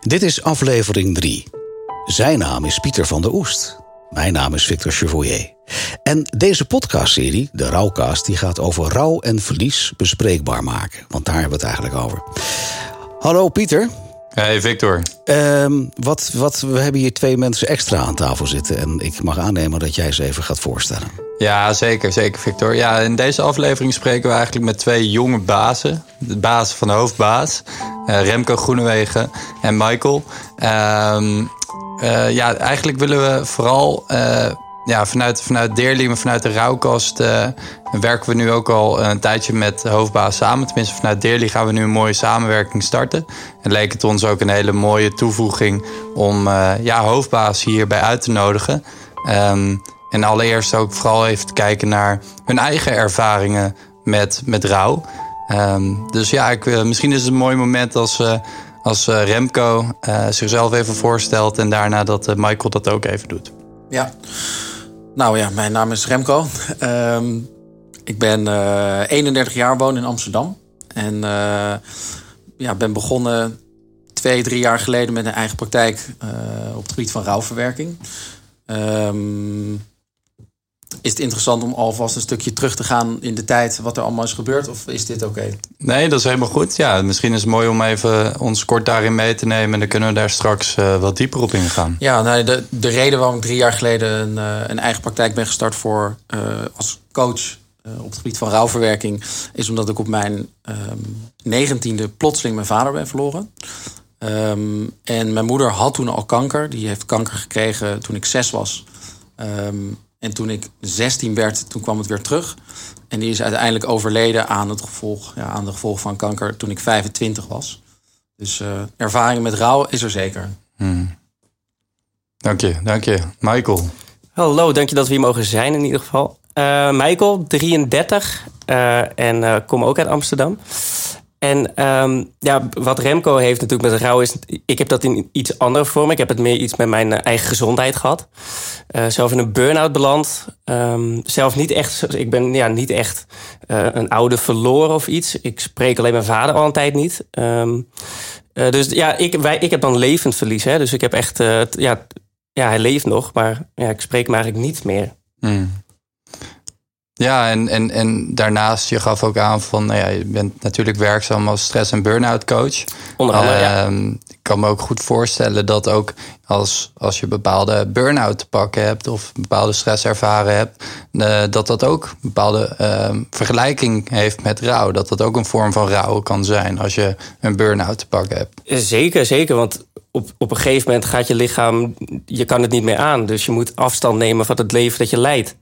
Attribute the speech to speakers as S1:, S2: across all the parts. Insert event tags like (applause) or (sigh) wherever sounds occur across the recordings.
S1: Dit is aflevering 3. Zijn naam is Pieter van der Oest. Mijn naam is Victor Chevoyer. En deze podcastserie, de Rouwcast, die gaat over rouw en verlies bespreekbaar maken. Want daar hebben we het eigenlijk over. Hallo Pieter.
S2: Hey Victor.
S1: Ehm, wat, wat, we hebben hier twee mensen extra aan tafel zitten. En ik mag aannemen dat jij ze even gaat voorstellen.
S2: Ja, zeker, zeker Victor. Ja, in deze aflevering spreken we eigenlijk met twee jonge bazen. De baas van de hoofdbaas, uh, Remco Groenewegen en Michael. Ehm, uh, ja, eigenlijk willen we vooral uh, ja, vanuit, vanuit maar vanuit de rouwkast uh, werken we nu ook al een tijdje met hoofdbaas samen. Tenminste, vanuit Deerly gaan we nu een mooie samenwerking starten. En leek het ons ook een hele mooie toevoeging om ja, hoofdbaas hierbij uit te nodigen. Um, en allereerst ook vooral even te kijken naar hun eigen ervaringen met, met rouw. Um, dus ja, ik, misschien is het een mooi moment als als Remco zichzelf even voorstelt en daarna dat Michael dat ook even doet.
S3: Ja, nou ja, mijn naam is Remco. Um, (laughs) ik ben 31 jaar, woon in Amsterdam. En ja, ben begonnen twee, drie jaar geleden met een eigen praktijk op het gebied van rouwverwerking. Um, is het interessant om alvast een stukje terug te gaan in de tijd wat er allemaal is gebeurd? Of is dit oké? Okay?
S2: Nee, dat is helemaal goed. Ja, misschien is het mooi om even ons kort daarin mee te nemen. En dan kunnen we daar straks uh, wat dieper op ingaan.
S3: Ja, nou, de, de reden waarom ik drie jaar geleden een, uh, een eigen praktijk ben gestart voor uh, als coach op het gebied van rouwverwerking, is omdat ik op mijn um, negentiende plotseling mijn vader ben verloren. Um, en mijn moeder had toen al kanker. Die heeft kanker gekregen toen ik zes was. Um, en toen ik 16 werd, toen kwam het weer terug. En die is uiteindelijk overleden aan, het gevolg, ja, aan de gevolgen van kanker toen ik 25 was. Dus uh, ervaring met rouw is er zeker.
S2: Hmm. Dank je, dank je. Michael.
S4: Hallo, dank je dat we hier mogen zijn in ieder geval. Uh, Michael, 33 uh, en kom ook uit Amsterdam. En um, ja, wat Remco heeft natuurlijk met rouw is... ik heb dat in iets andere vorm. Ik heb het meer iets met mijn eigen gezondheid gehad. Uh, zelf in een burn-out beland. Um, zelf niet echt... Ik ben ja, niet echt uh, een oude verloren of iets. Ik spreek alleen mijn vader al een tijd niet. Uh, dus ja, ik, wij, ik heb dan levend verlies. Hè? Dus ik heb echt... ja, ja, hij leeft nog, maar ja, ik spreek hem eigenlijk niet meer.
S2: Mm. Ja, en, en, en daarnaast, je gaf ook aan van, nou ja, je bent natuurlijk werkzaam als stress- en burn-out coach.
S4: Onder andere, uh, ja.
S2: Ehm, ik kan me ook goed voorstellen dat ook als, als je bepaalde burn-out te pakken hebt of bepaalde stress ervaren hebt, uh, dat dat ook een bepaalde uh, vergelijking heeft met rouw. Dat dat ook een vorm van rouw kan zijn als je een burn-out te pakken hebt.
S4: Zeker, zeker. Want op, op een gegeven moment gaat je lichaam, je kan het niet meer aan. Dus je moet afstand nemen van het leven dat je leidt.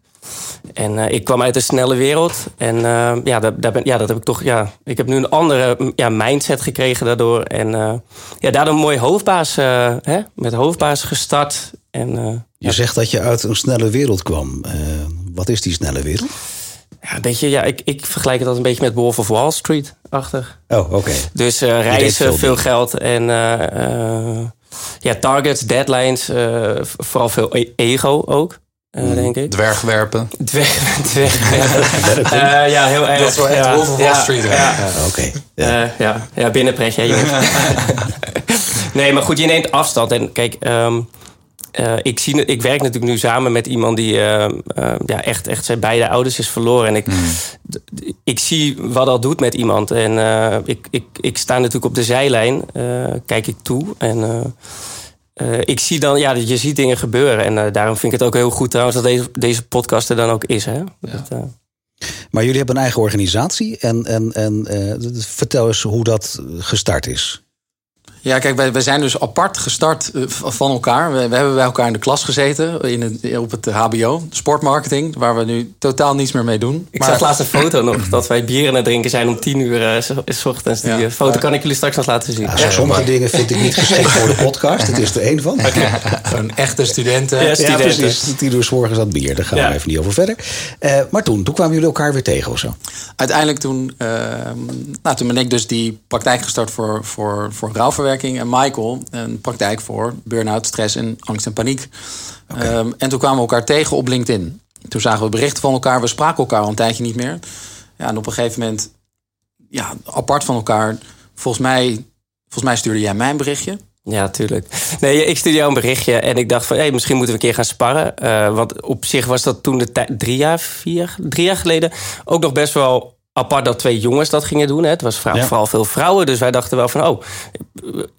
S4: En uh, ik kwam uit een snelle wereld. En uh, ja, daar, daar ben, ja, dat heb ik toch. Ja, ik heb nu een andere ja, mindset gekregen daardoor. En uh, ja, daardoor een mooi hoofdbaas. hè, met hoofdbaas gestart. En,
S1: je zegt dat je uit een snelle wereld kwam. wat is die snelle wereld?
S4: Ja, een beetje, ja, ik, ik vergelijk het als een beetje met Wolf of Wall Street achtig.
S1: Oh, oké. Okay.
S4: Dus reizen, veel, veel geld en ja, targets, deadlines, vooral veel e-, ego ook. Uh, denk ik.
S2: Dwergwerpen.
S4: Dwerg, dwergwerpen. uh, (laughs) (laughs) ja, heel erg.
S2: Dat is wel echt
S4: ja,
S2: Wolf of Wall Street.
S4: Ja,
S1: ja. ja oké. Okay.
S4: Ja. Uh, ja, ja, binnenpretje. (laughs) nee, maar goed, je neemt afstand. En kijk, um, ik, zie, ik werk natuurlijk nu samen met iemand die ja, echt, echt zijn beide ouders is verloren. En ik, mm. ik zie wat dat doet met iemand. En ik, ik, ik sta natuurlijk op de zijlijn, kijk ik toe. En uh, ik zie dan, ja, je ziet dingen gebeuren. En uh, daarom vind ik het ook heel goed trouwens dat deze, deze podcast er dan ook is. Hè? Ja. Dat, uh...
S1: Maar jullie hebben een eigen organisatie. En, en, en vertel eens hoe dat gestart is.
S3: Ja, kijk, wij, wij zijn dus apart gestart van elkaar. We, we, hebben bij elkaar in de klas gezeten in het, op het HBO, sportmarketing, waar we nu totaal niets meer mee doen.
S4: Ik maar... zag laatst een foto nog dat wij bier aan het drinken zijn om tien uur uh, s ochtends. Die ja, foto maar... kan ik jullie straks nog laten zien.
S1: Ja, ja, sommige dingen vind ik niet geschikt voor de podcast. Het is er één van. (laughs)
S3: Een echte studenten.
S1: Ja, studenten. ja precies. Tien uur s morgens aan bier. Daar gaan we even niet over verder. Uh, maar toen, toen kwamen jullie elkaar weer tegen of zo?
S3: Uiteindelijk toen, uh, nou, toen ben ik dus die praktijk gestart voor, voor, voor rouwverwerking. En Michael een praktijk voor burn-out, stress en angst en paniek. Okay. Um, en toen kwamen we elkaar tegen op LinkedIn. Toen zagen we berichten van elkaar. We spraken elkaar al een tijdje niet meer. Ja, en op een gegeven moment, ja, apart van elkaar. Volgens mij, volgens mij stuurde jij mij een berichtje.
S4: Ja, tuurlijk. Nee, ik stuurde jou een berichtje en ik dacht van... Hey, misschien moeten we een keer gaan sparren. Uh, want op zich was dat toen de tijd... Drie jaar, vier, drie jaar geleden... ook nog best wel apart dat twee jongens dat gingen doen. Hè. Het was vooral veel vrouwen, dus wij dachten wel van... oh,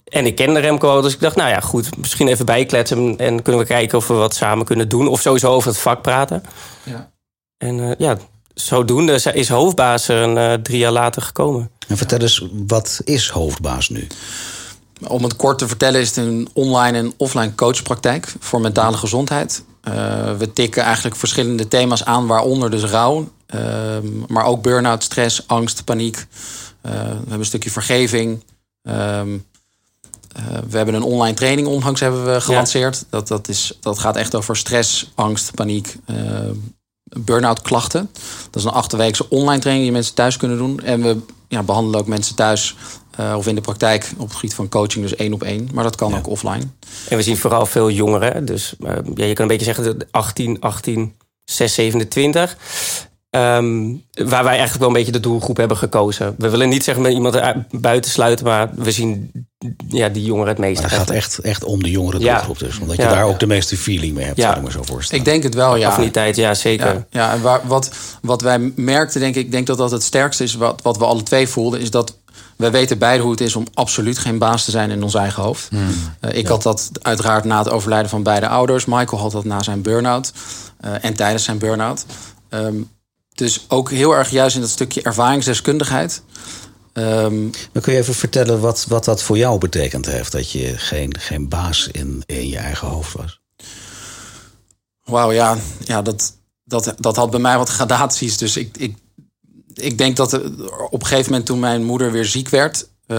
S4: en ik kende Remco al, dus ik dacht... nou ja, goed, misschien even bijkletsen... en kunnen we kijken of we wat samen kunnen doen. Of sowieso over het vak praten. Ja. En uh, ja, zodoende is hoofdbaas er een, uh, drie jaar later gekomen.
S1: En vertel eens, wat is hoofdbaas nu?
S3: Om het kort te vertellen is het een online en offline coachpraktijk voor mentale gezondheid. Uh, we tikken eigenlijk verschillende thema's aan, waaronder dus rouw, uh, maar ook burn-out, stress, angst, paniek. Uh, we hebben een stukje vergeving. Ehm, we hebben een online training onlangs hebben we gelanceerd. Dat, dat, is, dat gaat echt over stress, angst, paniek, burn-out klachten. Dat is een achterweekse online training die mensen thuis kunnen doen. En we ja, behandelen ook mensen thuis uh, of in de praktijk op het gebied van coaching, dus één op één. Maar dat kan ook offline.
S4: En we zien vooral veel jongeren. Dus uh, ja, je kan een beetje zeggen 18, 18, 6, 27. Um, waar wij eigenlijk wel een beetje de doelgroep hebben gekozen. We willen niet zeggen met iemand buiten sluiten, maar we zien ja, die jongeren het meest.
S1: Maar het gaat echt, echt om de jongere doelgroep dus. Omdat je daar ook de meeste feeling mee hebt, ja. zou ik me zo voorstellen.
S3: Ik denk het wel, ja.
S4: Affiniteit, ja, zeker.
S3: Ja, en waar, wat, wat wij merkten, denk ik, denk dat dat het sterkste is... wat, wat we alle twee voelden, is dat we weten beide hoe het is om absoluut geen baas te zijn in ons eigen hoofd. Hmm. Uh, ik had dat uiteraard na het overlijden van beide ouders. Michael had dat na zijn burn-out uh, en tijdens zijn burn-out. Um, dus ook heel erg juist in dat stukje ervaringsdeskundigheid.
S1: Um, maar kun je even vertellen wat, wat dat voor jou betekend heeft? Dat je geen, geen baas in, in je eigen hoofd was?
S3: Wauw, ja, ja dat, dat, dat had bij mij wat gradaties. Dus ik, ik, ik denk dat op een gegeven moment toen mijn moeder weer ziek werd... Uh,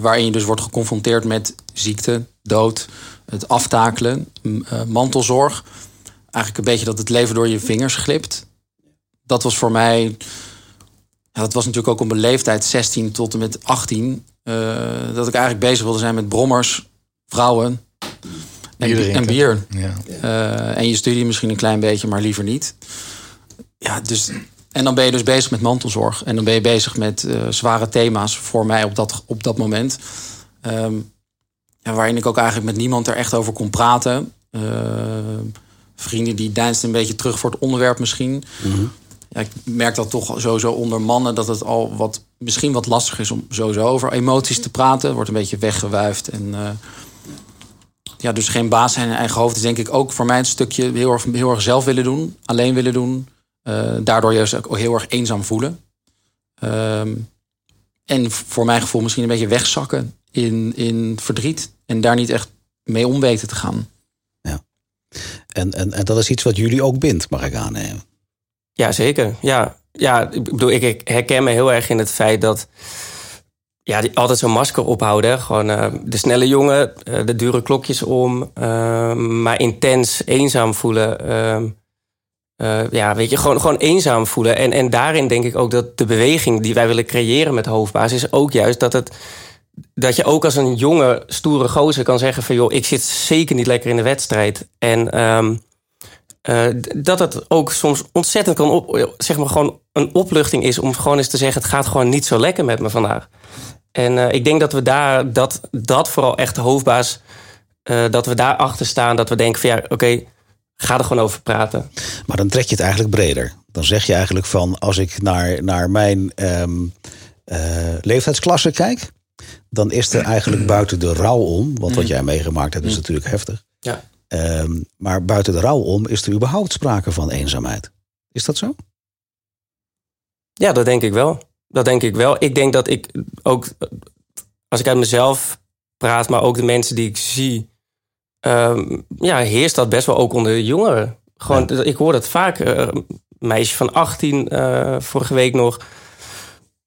S3: waarin je dus wordt geconfronteerd met ziekte, dood, het aftakelen, uh, mantelzorg. Eigenlijk een beetje dat het leven door je vingers glipt dat was voor mij. Ja, dat was natuurlijk ook op mijn leeftijd, 16 tot en met 18. Uh, eh, dat ik eigenlijk bezig wilde zijn met brommers, vrouwen en, en bier. Ja. Uh, en je studie misschien een klein beetje, maar liever niet. Ja, dus, en dan ben je dus bezig met mantelzorg. En dan ben je bezig met uh, zware thema's voor mij op dat, op dat moment. Um, ja, waarin ik ook eigenlijk met niemand er echt over kon praten. Uh, vrienden die deinsten een beetje terug voor het onderwerp misschien. Mm -hmm ja, ik merk dat toch sowieso onder mannen dat het al wat, misschien wat lastig is om sowieso over emoties te praten. Wordt een beetje weggewuifd. En uh, ja, dus geen baas zijn in eigen hoofd is denk ik ook voor mij een stukje heel erg, heel erg zelf willen doen, alleen willen doen. Uh, daardoor juist ook heel erg eenzaam voelen. Um, en voor mijn gevoel misschien een beetje wegzakken in, in verdriet. En daar niet echt mee om weten te gaan.
S1: Ja. En, en, en dat is iets wat jullie ook bindt, mag ik aannemen.
S4: Ja, zeker. Ja, ja ik bedoel, ik herken me heel erg in het feit dat. Ja, die altijd zo'n masker ophouden. Gewoon uh, de snelle jongen, uh, de dure klokjes om. Uh, maar intens eenzaam voelen. Ehm, eh, ja, weet je, gewoon, gewoon eenzaam voelen. En, en daarin denk ik ook dat de beweging die wij willen creëren met hoofdbaas... is ook juist dat het dat je ook als een jonge, stoere gozer kan zeggen van... joh, ik zit zeker niet lekker in de wedstrijd. En um, uh, dat het ook soms ontzettend kan op, zeg maar gewoon een opluchting is om gewoon eens te zeggen: het gaat gewoon niet zo lekker met me vandaag. En uh, ik denk dat we daar, dat, dat vooral echt de hoofdbaas, uh, dat we daar achter staan, dat we denken van ja, oké, okay, ga er gewoon over praten.
S1: Maar dan trek je het eigenlijk breder. Dan zeg je eigenlijk van als ik naar, naar mijn um, leeftijdsklasse kijk, dan is er eigenlijk (clears throat) buiten de rouw om, want wat mm. jij meegemaakt hebt is mm. natuurlijk heftig. Ja Um, maar buiten de rouw om is er überhaupt sprake van eenzaamheid. Is dat zo?
S4: Ja, dat denk ik wel. Dat denk ik wel. Ik denk dat ik ook, als ik uit mezelf praat, maar ook de mensen die ik zie, um, ja, heerst dat best wel ook onder jongeren. Gewoon, ik hoor dat vaak. Uh, een meisje van 18, uh, eh, vorige week nog,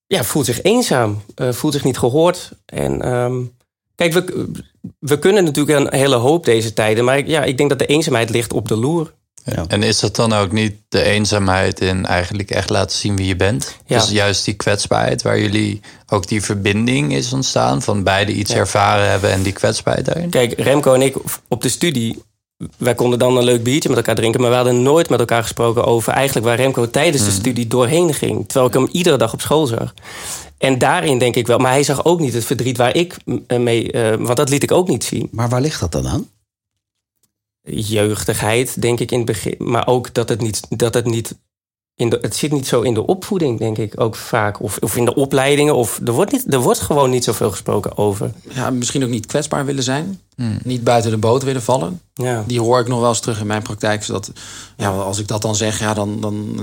S4: ja, voelt zich eenzaam, uh, voelt zich niet gehoord. En um, Kijk, we, we kunnen natuurlijk een hele hoop deze tijden. Maar ja, ik denk dat de eenzaamheid ligt op de loer.
S2: Ja. En is dat dan ook niet de eenzaamheid in eigenlijk echt laten zien wie je bent? Ja. Dus juist die kwetsbaarheid waar jullie ook die verbinding is ontstaan van beide iets ervaren hebben en die kwetsbaarheid daarin?
S4: Kijk, Remco en ik op de studie wij konden dan een leuk biertje met elkaar drinken, maar we hadden nooit met elkaar gesproken over eigenlijk waar Remco tijdens de studie doorheen ging. Terwijl ik hem iedere dag op school zag. En daarin denk ik wel, maar hij zag ook niet het verdriet waar ik mee, uh, want dat liet ik ook niet zien.
S1: Maar waar ligt dat dan aan?
S4: Jeugdigheid, denk ik in het begin. Maar ook dat het niet, dat het niet in de, het zit niet zo in de opvoeding, denk ik ook vaak. Of, of in de opleidingen. Of er wordt, niet, er wordt gewoon niet zoveel gesproken over.
S3: Ja, misschien ook niet kwetsbaar willen zijn. Hmm. Niet buiten de boot willen vallen. Ja. Die hoor ik nog wel eens terug in mijn praktijk. Zodat, ja, als ik dat dan zeg, ja, dan, dan,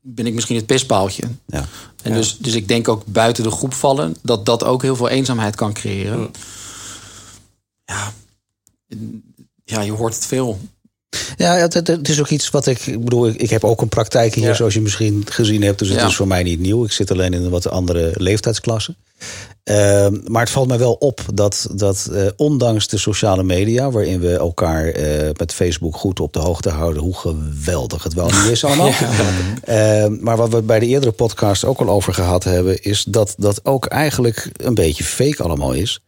S3: ben ik misschien het pispaaltje. Ja. En Dus, dus ik denk ook buiten de groep vallen. Dat dat ook heel veel eenzaamheid kan creëren. Hmm. Ja, ja, je hoort het veel.
S1: Ja, het, het, is ook iets wat ik. Ik bedoel, ik, heb ook een praktijk hier, zoals je misschien gezien hebt. Dus het is voor mij niet nieuw. Ik zit alleen in een wat andere leeftijdsklasse. Ehm, maar het valt mij wel op dat, dat uh, ondanks de sociale media, waarin we elkaar uh, met Facebook goed op de hoogte houden, hoe geweldig het wel niet is allemaal. (laughs) Ehm, maar wat we bij de eerdere podcast ook al over gehad hebben, is dat dat ook eigenlijk een beetje fake allemaal is.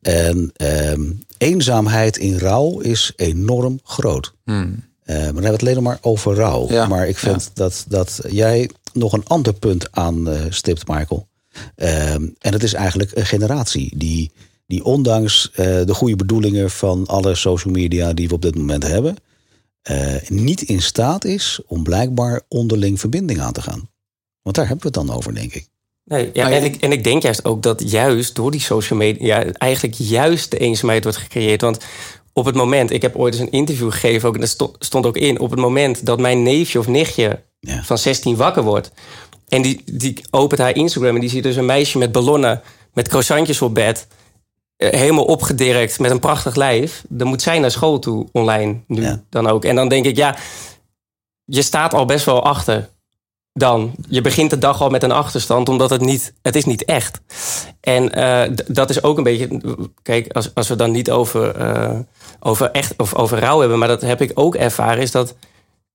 S1: En ehm, eenzaamheid in rouw is enorm groot. Hmm. Uh, maar dan hebben we het alleen maar over rouw. maar ik vind dat, dat jij nog een ander punt aanstipt, uh, Michael. Ehm, en het is eigenlijk een generatie die, die ondanks uh, de goede bedoelingen van alle social media die we op dit moment hebben, uh, niet in staat is om blijkbaar onderling verbinding aan te gaan. Want daar hebben we het dan over, denk ik.
S4: Nee, ja, en, ik, en ik denk juist ook dat juist door die social media eigenlijk juist de eenzaamheid wordt gecreëerd. Want op het moment, ik heb ooit eens een interview gegeven, ook, en dat stond ook in, op het moment dat mijn neefje of nichtje van 16 wakker wordt. En die, die opent haar Instagram en die ziet dus een meisje met ballonnen, met croissantjes op bed. Eh, helemaal opgedirkt met een prachtig lijf. Dan moet zij naar school toe online nu dan ook. En dan denk ik, ja, je staat al best wel achter dan. Je begint de dag al met een achterstand, omdat het niet, het is niet echt. En uh, dat is ook een beetje, kijk, als, als we dan niet over, uh, over echt of over rouw hebben, maar dat heb ik ook ervaren, is dat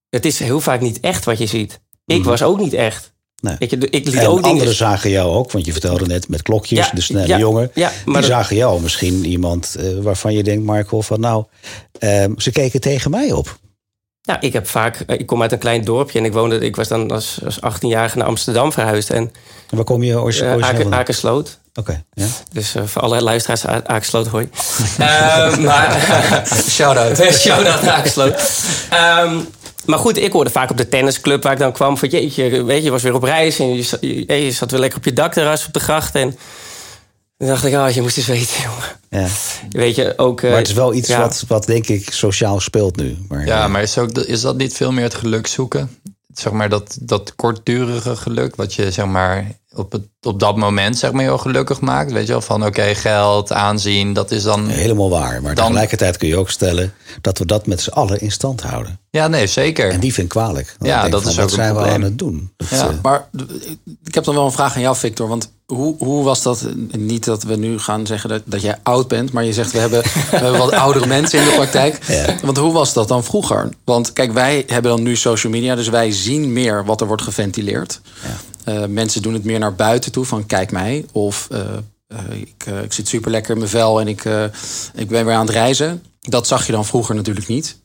S4: het is heel vaak niet echt wat je ziet. Ik mhm. was ook niet echt.
S1: Nee. Ik, ik liet en ook anderen dingen... zagen jou ook, want je vertelde net met klokjes, de snelle jongen. Ja, maar die zagen jou misschien iemand uh, waarvan je denkt, Marco, van nou, ze keken tegen mij op.
S4: Ja, ik heb vaak. Ik kom uit een klein dorpje en ik woonde. Ik was dan als, als 18-jarige naar Amsterdam verhuisd. En,
S1: en waar kom je origineel?
S4: Uh, Akersloot.
S1: Oké. ja.
S4: Dus uh, voor alle luisteraars, Akersloot, hoi. uh, (laughs) (laughs) maar, (laughs)
S3: shout-out.
S4: shout-out Akersloot. Um, maar goed, ik hoorde vaak op de tennisclub waar ik dan kwam... van jeetje, weet je, je was weer op reis... en je, je, je zat weer lekker op je dakterras op de gracht... en dan dacht ik, oh, je moest eens weten, jongen. Ja. Weet je, ook...
S1: maar het is wel iets wat, wat, denk ik, sociaal speelt nu.
S2: Maar, ja, maar is, ook, is dat niet veel meer het geluk zoeken? Zeg maar dat, dat kortdurige geluk, wat je zeg maar op, het, op dat moment zeg maar heel gelukkig maakt. Weet je wel, van oké, geld, aanzien, dat is dan...
S1: Helemaal waar, maar dan, tegelijkertijd kun je ook stellen... dat we dat met z'n allen in stand houden.
S2: Ja, nee, zeker.
S1: En die vind ik kwalijk.
S2: ja, dat is ook
S1: Wat zijn we aan het doen?
S3: ja, eh, maar ik heb dan wel een vraag aan jou, Victor. Want hoe, hoe was dat? Niet dat we nu gaan zeggen dat, dat jij oud bent, maar je zegt we hebben, (laughs) we hebben wat oudere mensen in de praktijk. Ja. Want hoe was dat dan vroeger? Want kijk, wij hebben dan nu social media, dus wij zien meer wat er wordt geventileerd. Ja. Uh, mensen doen het meer naar buiten toe, van kijk mij. Of uh, uh, ik, ik, zit super lekker in mijn vel en ik, ik ben weer aan het reizen. Dat zag je dan vroeger natuurlijk niet.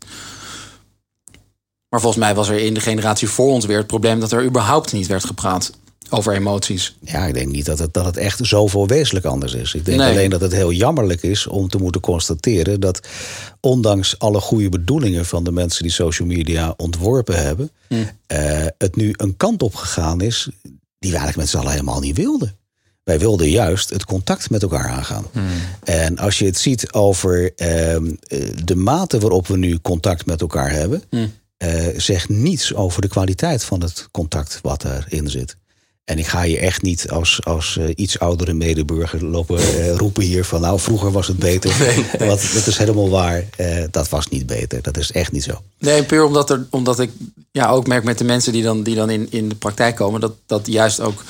S3: Maar volgens mij was er in de generatie voor ons weer het probleem dat er überhaupt niet werd gepraat over emoties.
S1: Ja, ik denk niet dat het, dat het echt zoveel wezenlijk anders is. Ik denk alleen dat het heel jammerlijk is om te moeten constateren dat ondanks alle goede bedoelingen van de mensen die social media ontworpen hebben, hm. uh, het nu een kant op gegaan is die we eigenlijk met z'n allen helemaal niet wilden. Wij wilden juist het contact met elkaar aangaan. Hm. En als je het ziet over uh, de mate waarop we nu contact met elkaar hebben, hm. uh, zegt niets over de kwaliteit van het contact wat erin zit. En ik ga je echt niet als, als uh, iets oudere medeburger lopen uh, roepen hier van nou vroeger was het beter. (laughs) Nee, Want dat is helemaal waar. Uh, dat was niet beter. Dat is echt niet zo.
S3: Nee, puur omdat, er, omdat ik ja, ook merk met de mensen die dan, die dan in, in de praktijk komen, dat, dat juist ook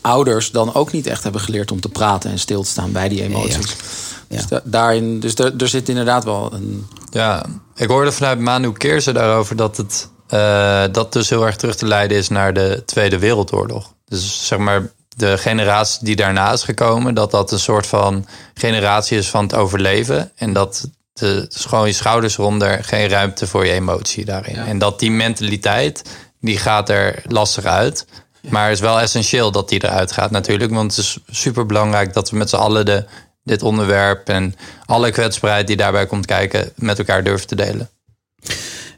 S3: ouders dan ook niet echt hebben geleerd om te praten en stil te staan bij die emoties. Ja. Dus, da daarin, dus er, er zit inderdaad wel een.
S2: Ja, ik hoorde vanuit Manu Keerse daarover dat het uh, dat dus heel erg terug te leiden is naar de Tweede Wereldoorlog. Dus zeg maar de generatie die daarna is gekomen, dat dat een soort van generatie is van het overleven. En dat de, is gewoon je schouders ronder, geen ruimte voor je emotie daarin. En dat die mentaliteit, die gaat er lastig uit. Maar het is wel essentieel dat die eruit gaat natuurlijk. Want het is super belangrijk dat we met z'n allen de, dit onderwerp en alle kwetsbaarheid die daarbij komt kijken, met elkaar durven te delen.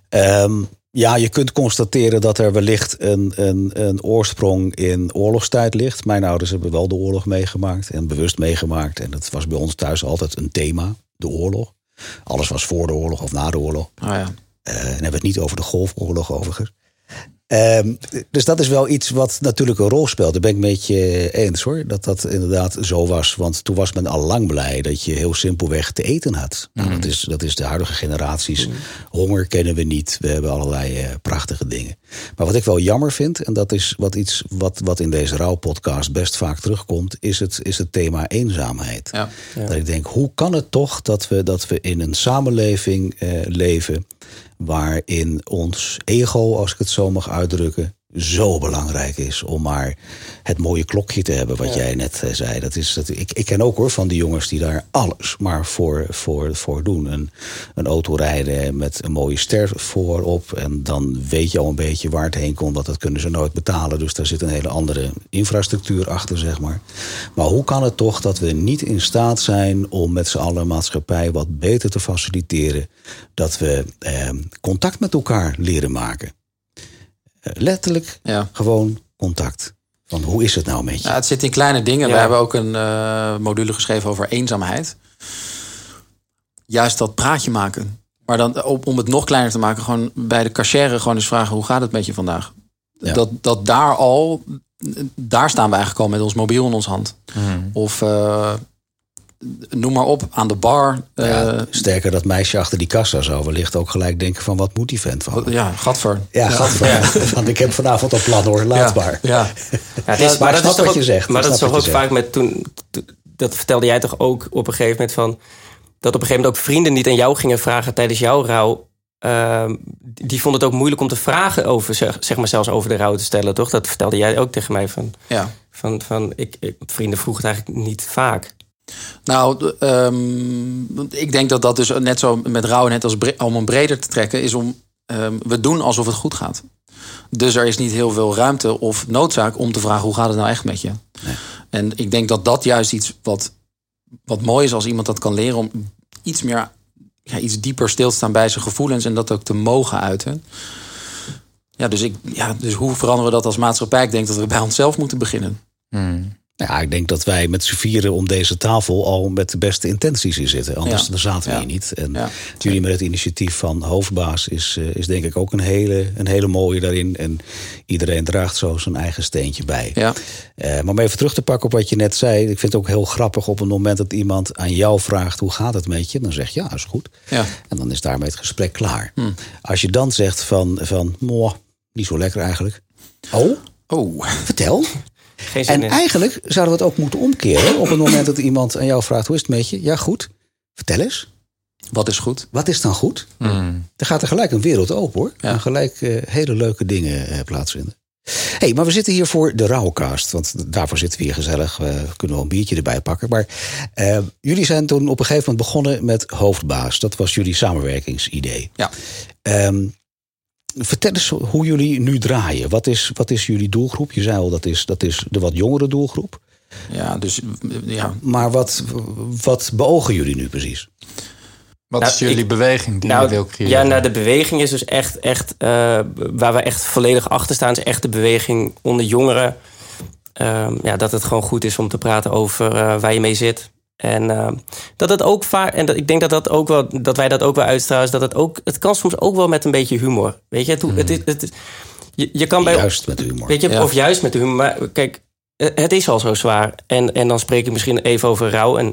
S1: Ehm, ja, je kunt constateren dat er wellicht een, een, een oorsprong in oorlogstijd ligt. Mijn ouders hebben wel de oorlog meegemaakt en bewust meegemaakt. En dat was bij ons thuis altijd een thema, de oorlog. Alles was voor de oorlog of na de oorlog.
S3: Oh ja.
S1: Uh, en hebben we het niet over de Golfoorlog overigens. Um, dus dat is wel iets wat natuurlijk een rol speelt. Daar ben ik met je eens hoor. Dat dat inderdaad zo was. Want toen was men al lang blij dat je heel simpelweg te eten had. Nou, dat, is, dat is de huidige generaties. Honger kennen we niet. We hebben allerlei uh, prachtige dingen. Maar wat ik wel jammer vind, en dat is wat iets wat, wat in deze rouwpodcast best vaak terugkomt, is het, is het thema eenzaamheid.
S3: Ja.
S1: Ja. Dat ik denk, hoe kan het toch dat we, dat we in een samenleving uh, leven waarin ons ego, als ik het zo mag uitdrukken, zo belangrijk is om maar het mooie klokje te hebben, wat ja. jij net uh, zei. Dat is, dat, ik, ik ken ook hoor van die jongens die daar alles maar voor, voor, voor doen. Een, een auto rijden met een mooie ster voorop. En dan weet je al een beetje waar het heen komt, want dat kunnen ze nooit betalen. Dus daar zit een hele andere infrastructuur achter, zeg maar. Maar hoe kan het toch dat we niet in staat zijn om met z'n allen maatschappij wat beter te faciliteren? Dat we eh, contact met elkaar leren maken. Letterlijk
S3: ja.
S1: gewoon contact. Van hoe is het nou met je?
S3: Ja, het zit in kleine dingen. Ja. We hebben ook een uh, module geschreven over eenzaamheid. Juist dat praatje maken. Maar dan om het nog kleiner te maken, gewoon bij de cashier gewoon eens vragen: hoe gaat het met je vandaag? Ja. Dat, dat daar al, daar staan we eigenlijk al met ons mobiel in ons hand.
S2: Mm.
S3: Of uh, noem maar op, aan de bar.
S1: Ja, uh, sterker, dat meisje achter die kassa zou wellicht ook gelijk denken van wat moet die vent van?
S3: Ja, gadver.
S1: Ja, ja. gadver. Ja. (laughs) Want ik heb vanavond al plan hoor, laatbaar.
S3: Ja, (laughs)
S1: ja. het is, maar, dat is toch wat je zegt.
S4: Maar dat is toch ook vaak met toen, dat vertelde jij toch ook op een gegeven moment van, dat op een gegeven moment ook vrienden niet aan jou gingen vragen tijdens jouw rouw. Uh, die vonden het ook moeilijk om te vragen over, zeg, zeg maar zelfs over de rouw te stellen, toch? Dat vertelde jij ook tegen mij van.
S3: Ja.
S4: Van, van ik, ik, vrienden vroegen het eigenlijk niet vaak.
S3: Nou, um, ik denk dat dat dus net zo met rouw net als bre om hem breder te trekken is om um, we doen alsof het goed gaat. Dus er is niet heel veel ruimte of noodzaak om te vragen hoe gaat het nou echt met je.
S1: Nee.
S3: En ik denk dat dat juist iets wat, wat mooi is als iemand dat kan leren om iets meer, ja, iets dieper stil te staan bij zijn gevoelens en dat ook te mogen uiten. Ja, dus, ik, ja, dus hoe veranderen we dat als maatschappij? Ik denk dat we bij onszelf moeten beginnen.
S2: Hmm.
S1: Ja, ik denk dat wij met z'n vieren om deze tafel al met de beste intenties in zitten. Anders
S3: Ja.
S1: zaten we
S3: Ja.
S1: hier niet. En
S3: Ja.
S1: jullie met het initiatief van hoofdbaas is, eh, is denk ik ook een hele, een hele mooie daarin. En iedereen draagt zo zijn eigen steentje bij.
S3: Ja.
S1: Eh, maar om even terug te pakken op wat je net zei. Ik vind het ook heel grappig op het moment dat iemand aan jou vraagt hoe gaat het met je. Dan zeg je ja, is goed.
S3: Ja.
S1: En dan is daarmee het gesprek klaar. Als je dan zegt van, van moh, niet zo lekker eigenlijk. Oh,
S3: Oh,
S1: vertel.
S4: Geen zin
S1: En
S4: in.
S1: eigenlijk zouden we het ook moeten omkeren. Op het moment dat iemand aan jou vraagt: hoe is het met je? Ja, goed. Vertel eens.
S3: wat is goed?
S1: Wat is dan goed?
S2: Hmm.
S1: Er gaat er gelijk een wereld open hoor.
S3: Ja.
S1: En gelijk eh, hele leuke dingen eh, plaatsvinden. hey, maar we zitten hier voor de Rauwcast. Want daarvoor zitten we hier gezellig. We kunnen wel een biertje erbij pakken. Maar eh, jullie zijn toen op een gegeven moment begonnen met Hoofdbaas. Dat was jullie samenwerkingsidee.
S3: Ja.
S1: Ehm, vertel eens hoe jullie nu draaien. Wat is, wat is jullie doelgroep? Je zei al, dat is, dat is de wat jongere doelgroep.
S3: Ja, dus ja.
S1: Maar wat, wat beogen jullie nu precies?
S2: Wat
S4: Nou,
S2: is jullie
S4: ik-
S2: beweging die je wil creëren?
S4: ja, nou, de beweging is dus echt, echt eh, waar we echt volledig achter staan, is echt de beweging onder jongeren. Ehm, ja, dat het gewoon goed is om te praten over eh, waar je mee zit. En ehm, dat het ook vaak, en dat, ik denk dat, dat, ook wel, dat wij dat ook wel uitstralen, is dat het ook, het kan soms ook wel met een beetje humor. Weet je, het, het, het, het- je, je kan bij,
S1: Juist met humor.
S4: Weet je,
S3: Ja.
S4: of juist met de humor. Maar kijk, eh, het is al zo zwaar. En, en dan spreek ik misschien even over rouw. En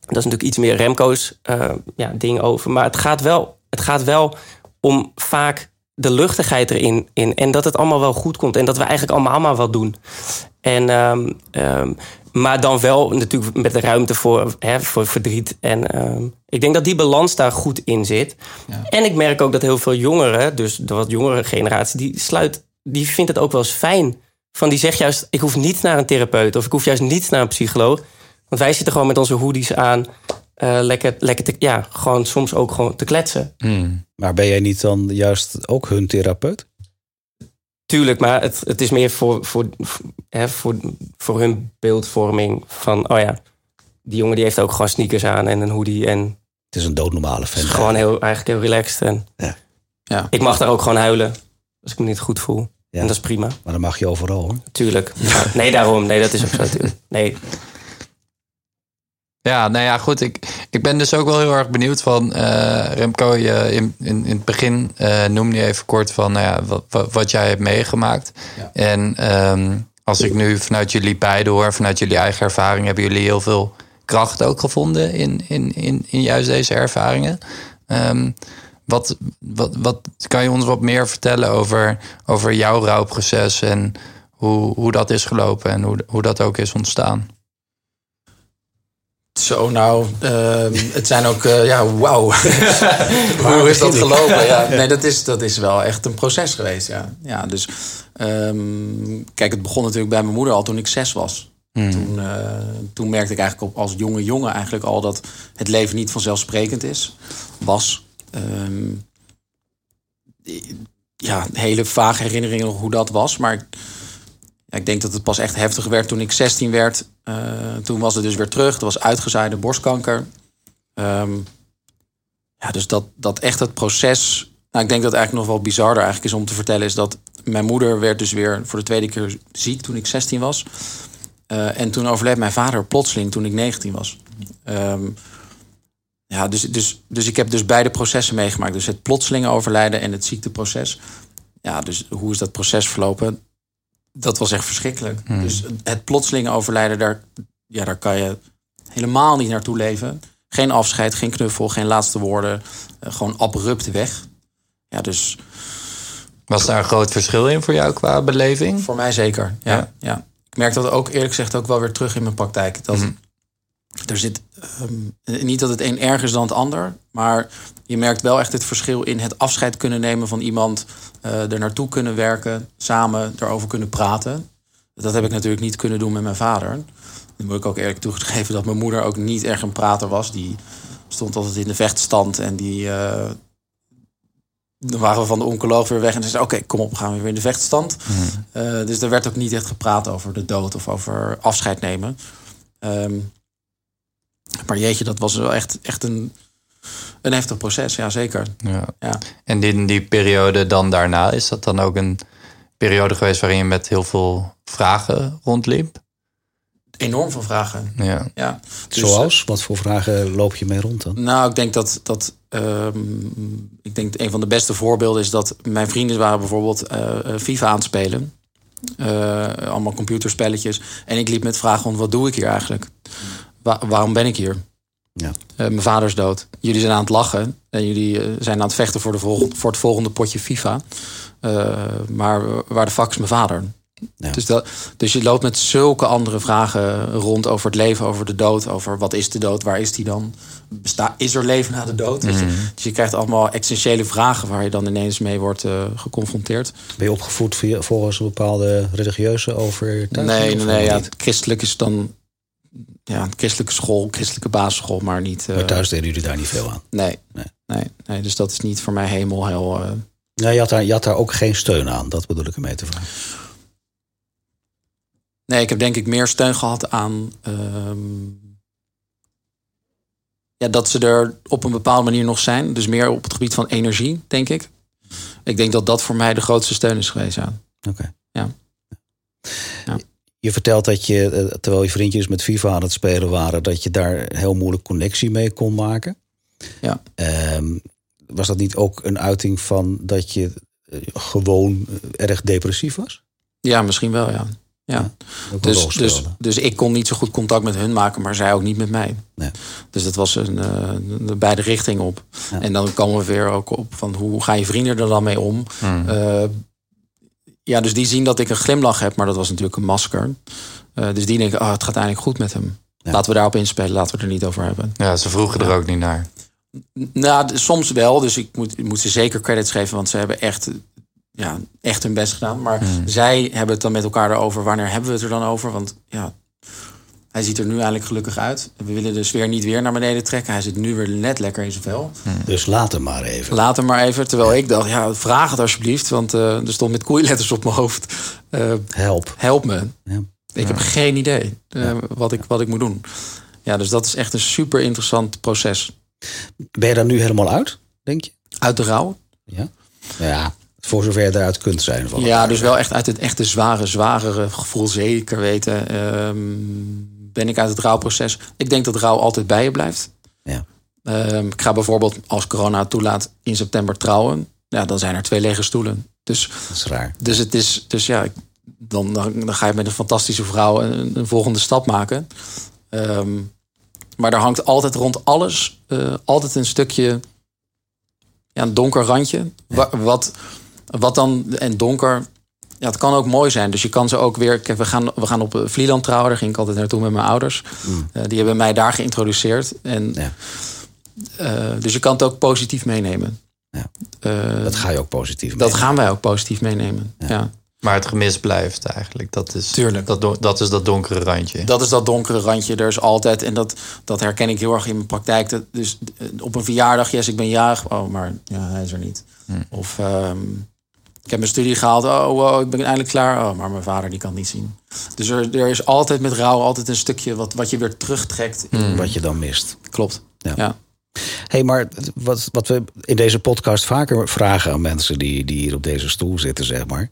S4: dat is natuurlijk iets meer Remco's eh, ja, ding over. Maar het gaat, wel, het gaat wel om vaak de luchtigheid erin. In, en dat het allemaal wel goed komt. En dat we eigenlijk allemaal maar wat doen. En, ehm, ehm, maar dan wel natuurlijk met de ruimte voor, hè, voor verdriet. En ehm, ik denk dat die balans daar goed in zit. En ik merk ook dat heel veel jongeren, dus de wat jongere generatie, die sluit, die vindt het ook wel eens fijn. Van die zegt juist, ik hoef niet naar een therapeut of ik hoef juist niet naar een psycholoog. Want wij zitten gewoon met onze hoodies aan eh, lekker, lekker te, ja, gewoon soms ook gewoon te kletsen.
S2: Hmm.
S1: Maar ben jij niet dan juist ook hun therapeut?
S4: Tuurlijk, maar het, het is meer voor, voor, hè, voor, voor hun beeldvorming van, oh ja, die jongen die heeft ook gewoon sneakers aan en een hoodie en
S1: Het is een doodnormale fan.
S4: is gewoon heel, eigenlijk heel relaxed. En
S1: Ja.
S3: Ja.
S4: Ik mag daar ook gewoon huilen als ik me niet goed voel.
S1: Ja.
S4: En dat is prima,
S1: Maar dan mag je overal hoor.
S4: tuurlijk. Nee, daarom. Nee, dat is ook zo natuurlijk. Nee,
S2: Ja, nou ja, goed. Ik, ik ben dus ook wel heel erg benieuwd van eh, Remco. Je, in, in, in het begin eh, noemde je even kort van nou ja, wat, wat, jij hebt meegemaakt.
S3: Ja.
S2: En ehm, als ik nu vanuit jullie beiden hoor, vanuit jullie eigen ervaring, hebben jullie heel veel kracht ook gevonden in, in, in, in juist deze ervaringen. Ehm, wat, wat, wat kan je ons wat meer vertellen over, over jouw rouwproces en hoe, hoe dat is gelopen en hoe, hoe dat ook is ontstaan?
S3: Zo, nou, ehm, (laughs) het zijn ook, eh, ja, wauw. (laughs) Hoe is dat gelopen? Ja, (laughs) nee, dat is, dat is wel echt een proces geweest, ja. ja dus, ehm, kijk, het begon natuurlijk bij mijn moeder al toen ik zes was. Toen, eh, toen merkte ik eigenlijk op, als jonge jongen eigenlijk al dat het leven niet vanzelfsprekend is, was. Ehm, ja, hele vage herinneringen hoe dat was, maar ik denk dat het pas echt heftig werd toen ik 16 werd. Eh, toen was het dus weer terug. Er was uitgezaaide borstkanker. Ehm, ja, dus dat, dat echt het proces. Nou, ik denk dat het eigenlijk nog wel bizarder eigenlijk is om te vertellen, is dat mijn moeder werd dus weer voor de tweede keer ziek toen ik 16 was. Eh, en toen overleed mijn vader plotseling toen ik 19 was. Ehm, ja, dus, dus, dus ik heb dus beide processen meegemaakt. Dus het plotselinge overlijden en het ziekteproces. Ja, dus hoe is dat proces verlopen? Dat was echt verschrikkelijk. Dus het plotseling overlijden, daar, ja, daar kan je helemaal niet naartoe leven. Geen afscheid, geen knuffel, geen laatste woorden. eh, gewoon abrupt weg. Ja, dus
S2: Was daar een groot verschil in voor jou qua beleving?
S3: voor mij zeker. Ja,
S2: Ja.
S3: ja. Ik merk dat ook eerlijk gezegd ook wel weer terug in mijn praktijk. Dat er zit ehm, niet dat het een erger is dan het ander, maar je merkt wel echt het verschil in het afscheid kunnen nemen van iemand, eh er naartoe kunnen werken, samen erover kunnen praten. Dat heb ik natuurlijk niet kunnen doen met mijn vader. Dan moet ik ook eerlijk toegeven dat mijn moeder ook niet erg een prater was. Die stond altijd in de vechtstand en die. eh, dan waren we van de oncoloog weer weg en ze zei: Oké, kom op, gaan we weer in de vechtstand. Eh, dus er werd ook niet echt gepraat over de dood of over afscheid nemen. Ehm, maar jeetje, dat was wel echt, echt een, een heftig proces, ja zeker.
S2: Ja.
S3: Ja.
S2: En in die periode dan daarna, is dat dan ook een periode geweest waarin je met heel veel vragen rondliep?
S3: Enorm veel vragen.
S2: Ja.
S3: Ja. Dus,
S1: Zoals? Wat voor vragen loop je mee rond dan?
S3: Nou, ik denk dat, dat ehm, ik denk een van de beste voorbeelden is dat mijn vrienden waren bijvoorbeeld eh, eh, FIFA aan het spelen. Eh, allemaal computerspelletjes. En ik liep met vragen rond, wat doe ik hier eigenlijk? Wa- waarom ben ik hier?
S1: Ja.
S3: Eh, mijn vader is dood. Jullie zijn aan het lachen. En jullie eh, zijn aan het vechten voor, de volgende, voor het volgende potje FIFA. Eh, maar waar de fuck is mijn vader?
S1: Ja.
S3: Dus, dat, dus je loopt met zulke andere vragen rond over het leven, over de dood. Over wat is de dood, waar is die dan? Besta is er leven na de dood? Je? Dus je krijgt allemaal essentiële vragen waar je dan ineens mee wordt geconfronteerd.
S1: Ben je opgevoed via, volgens een bepaalde religieuze overtuiging?
S3: Nee, nee, nee. Ja, christelijk is dan ja, een christelijke school, christelijke basisschool, maar niet. eh,
S1: Maar thuis deden jullie daar niet veel aan.
S3: nee,
S1: Nee.
S3: nee. Nee, Dus dat is niet voor mij hemel heel. eh,
S1: Nee, je had, daar, je had daar ook geen steun aan. Dat bedoel ik ermee te vragen.
S3: Nee, ik heb denk ik meer steun gehad aan. ehm, ja, dat ze er op een bepaalde manier nog zijn. Dus meer op het gebied van energie, denk ik. Ik denk dat dat voor mij de grootste steun is geweest. Ja.
S1: Oké.
S3: Ja. Ja.
S1: Je vertelt dat je, eh, terwijl je vriendjes met FIFA aan het spelen waren, dat je daar heel moeilijk connectie mee kon maken.
S3: Ja.
S1: Ehm, was dat niet ook een uiting van dat je eh, gewoon eh, erg depressief was?
S3: ja, misschien wel, ja. ja. Dus, dus, dus ik kon niet zo goed contact met hun maken, maar zij ook niet met mij.
S1: Nee.
S3: Dus dat was een, eh, de beide richtingen op.
S1: Ja.
S3: En dan komen we weer ook op van hoe gaan je vrienden er dan mee om? Eh, ja, dus die zien dat ik een glimlach heb, maar dat was natuurlijk een masker. Eh, dus die denken, oh, het gaat eigenlijk goed met hem.
S1: Ja.
S3: Laten we daarop inspelen, laten we het er niet over hebben.
S2: ja, ze vroegen er ook niet naar.
S3: Nou, soms wel. Dus ik moet, ik moet ze zeker credits geven, want ze hebben echt, ja, echt hun best gedaan. Maar zij hebben het dan met elkaar erover. Wanneer hebben we het er dan over? Want ja, Hij ziet er nu eigenlijk gelukkig uit. We willen de sfeer niet weer naar beneden trekken. Hij zit nu weer net lekker in zijn vel.
S1: Dus laat hem maar even.
S3: Laat hem maar even. Terwijl ik dacht, ja, vraag het alsjeblieft. Want eh, er stond met koeiletters op mijn hoofd. eh,
S1: Help.
S3: help me.
S1: Ja.
S3: Ik heb geen idee eh, wat, ik, wat ik moet doen. Ja, dus dat is echt een super interessant proces.
S1: Ben je daar nu helemaal uit, denk je?
S3: Uit de rouw.
S1: Ja. Nou ja, voor zover je eruit kunt zijn. Van
S3: Ja, dus wel echt uit het echte zware, zwaardere gevoel. Zeker weten ehm, ben ik uit het rouwproces. Ik denk dat rouw altijd bij je blijft.
S1: Ja.
S3: Ehm, ik ga bijvoorbeeld, als corona toelaat, in september trouwen. Ja, dan zijn er twee lege stoelen. Dus,
S1: Dat is raar.
S3: dus het is, dus ja, dan, dan, ga je met een fantastische vrouw een, een volgende stap maken. Ehm, maar er hangt altijd rond alles, eh, altijd een stukje, ja, een donker randje. Wa- Wat, wat dan, en donker, ja, het kan ook mooi zijn. Dus je kan ze ook weer. We gaan, we gaan op eh, Vlieland trouwen. Daar ging ik altijd naartoe met mijn ouders. Eh, die hebben mij daar geïntroduceerd. En,
S1: Ja.
S3: eh, dus je kan het ook positief meenemen.
S1: Ja.
S3: Eh,
S1: Dat ga je ook positief
S3: dat
S1: mee.
S3: gaan wij ook positief meenemen. Ja.
S2: Maar het gemis blijft eigenlijk. Dat is,
S3: Tuurlijk.
S2: Dat, dat is dat donkere randje.
S3: Dat is dat donkere randje. Er is altijd, en dat, dat herken ik heel erg in mijn praktijk. Dat, dus op een verjaardag, yes, ik ben jarig. Oh, maar ja, hij is er niet. Of ehm, ik heb mijn studie gehaald. Oh, wow, ik ben eindelijk klaar. Oh, maar mijn vader die kan het niet zien. Dus er, er is altijd met rouw altijd een stukje wat, wat je weer terugtrekt. in-
S1: Wat je dan mist.
S3: Klopt.
S1: Ja.
S3: Ja.
S1: hey, maar wat, wat we in deze podcast vaker vragen aan mensen die, die hier op deze stoel zitten, zeg maar.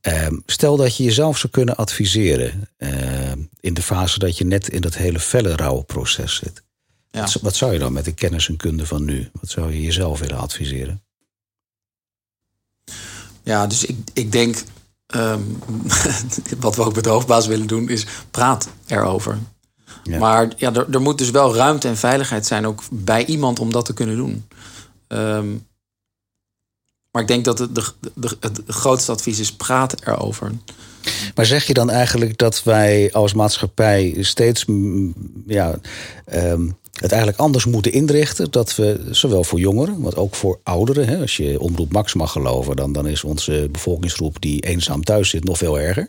S1: Ehm, stel dat je jezelf zou kunnen adviseren ehm, in de fase dat je net in dat hele felle rouwproces zit.
S3: Ja.
S1: Wat, wat zou je dan met de kennis en kunde van nu? Wat zou je jezelf willen adviseren?
S3: Ja, dus ik, ik denk, ehm, (laughs) wat we ook met de hoofdbaas willen doen, is praat erover.
S1: Ja.
S3: Maar ja, er, er moet dus wel ruimte en veiligheid zijn, ook bij iemand om dat te kunnen doen. Ehm, maar ik denk dat het, de, de, het grootste advies is: praat erover.
S1: Maar zeg je dan eigenlijk dat wij als maatschappij steeds ja, ehm, het eigenlijk anders moeten inrichten? Dat we zowel voor jongeren, maar ook voor ouderen, hè, als je omroep Max mag geloven, dan, dan is onze bevolkingsgroep die eenzaam thuis zit nog veel erger.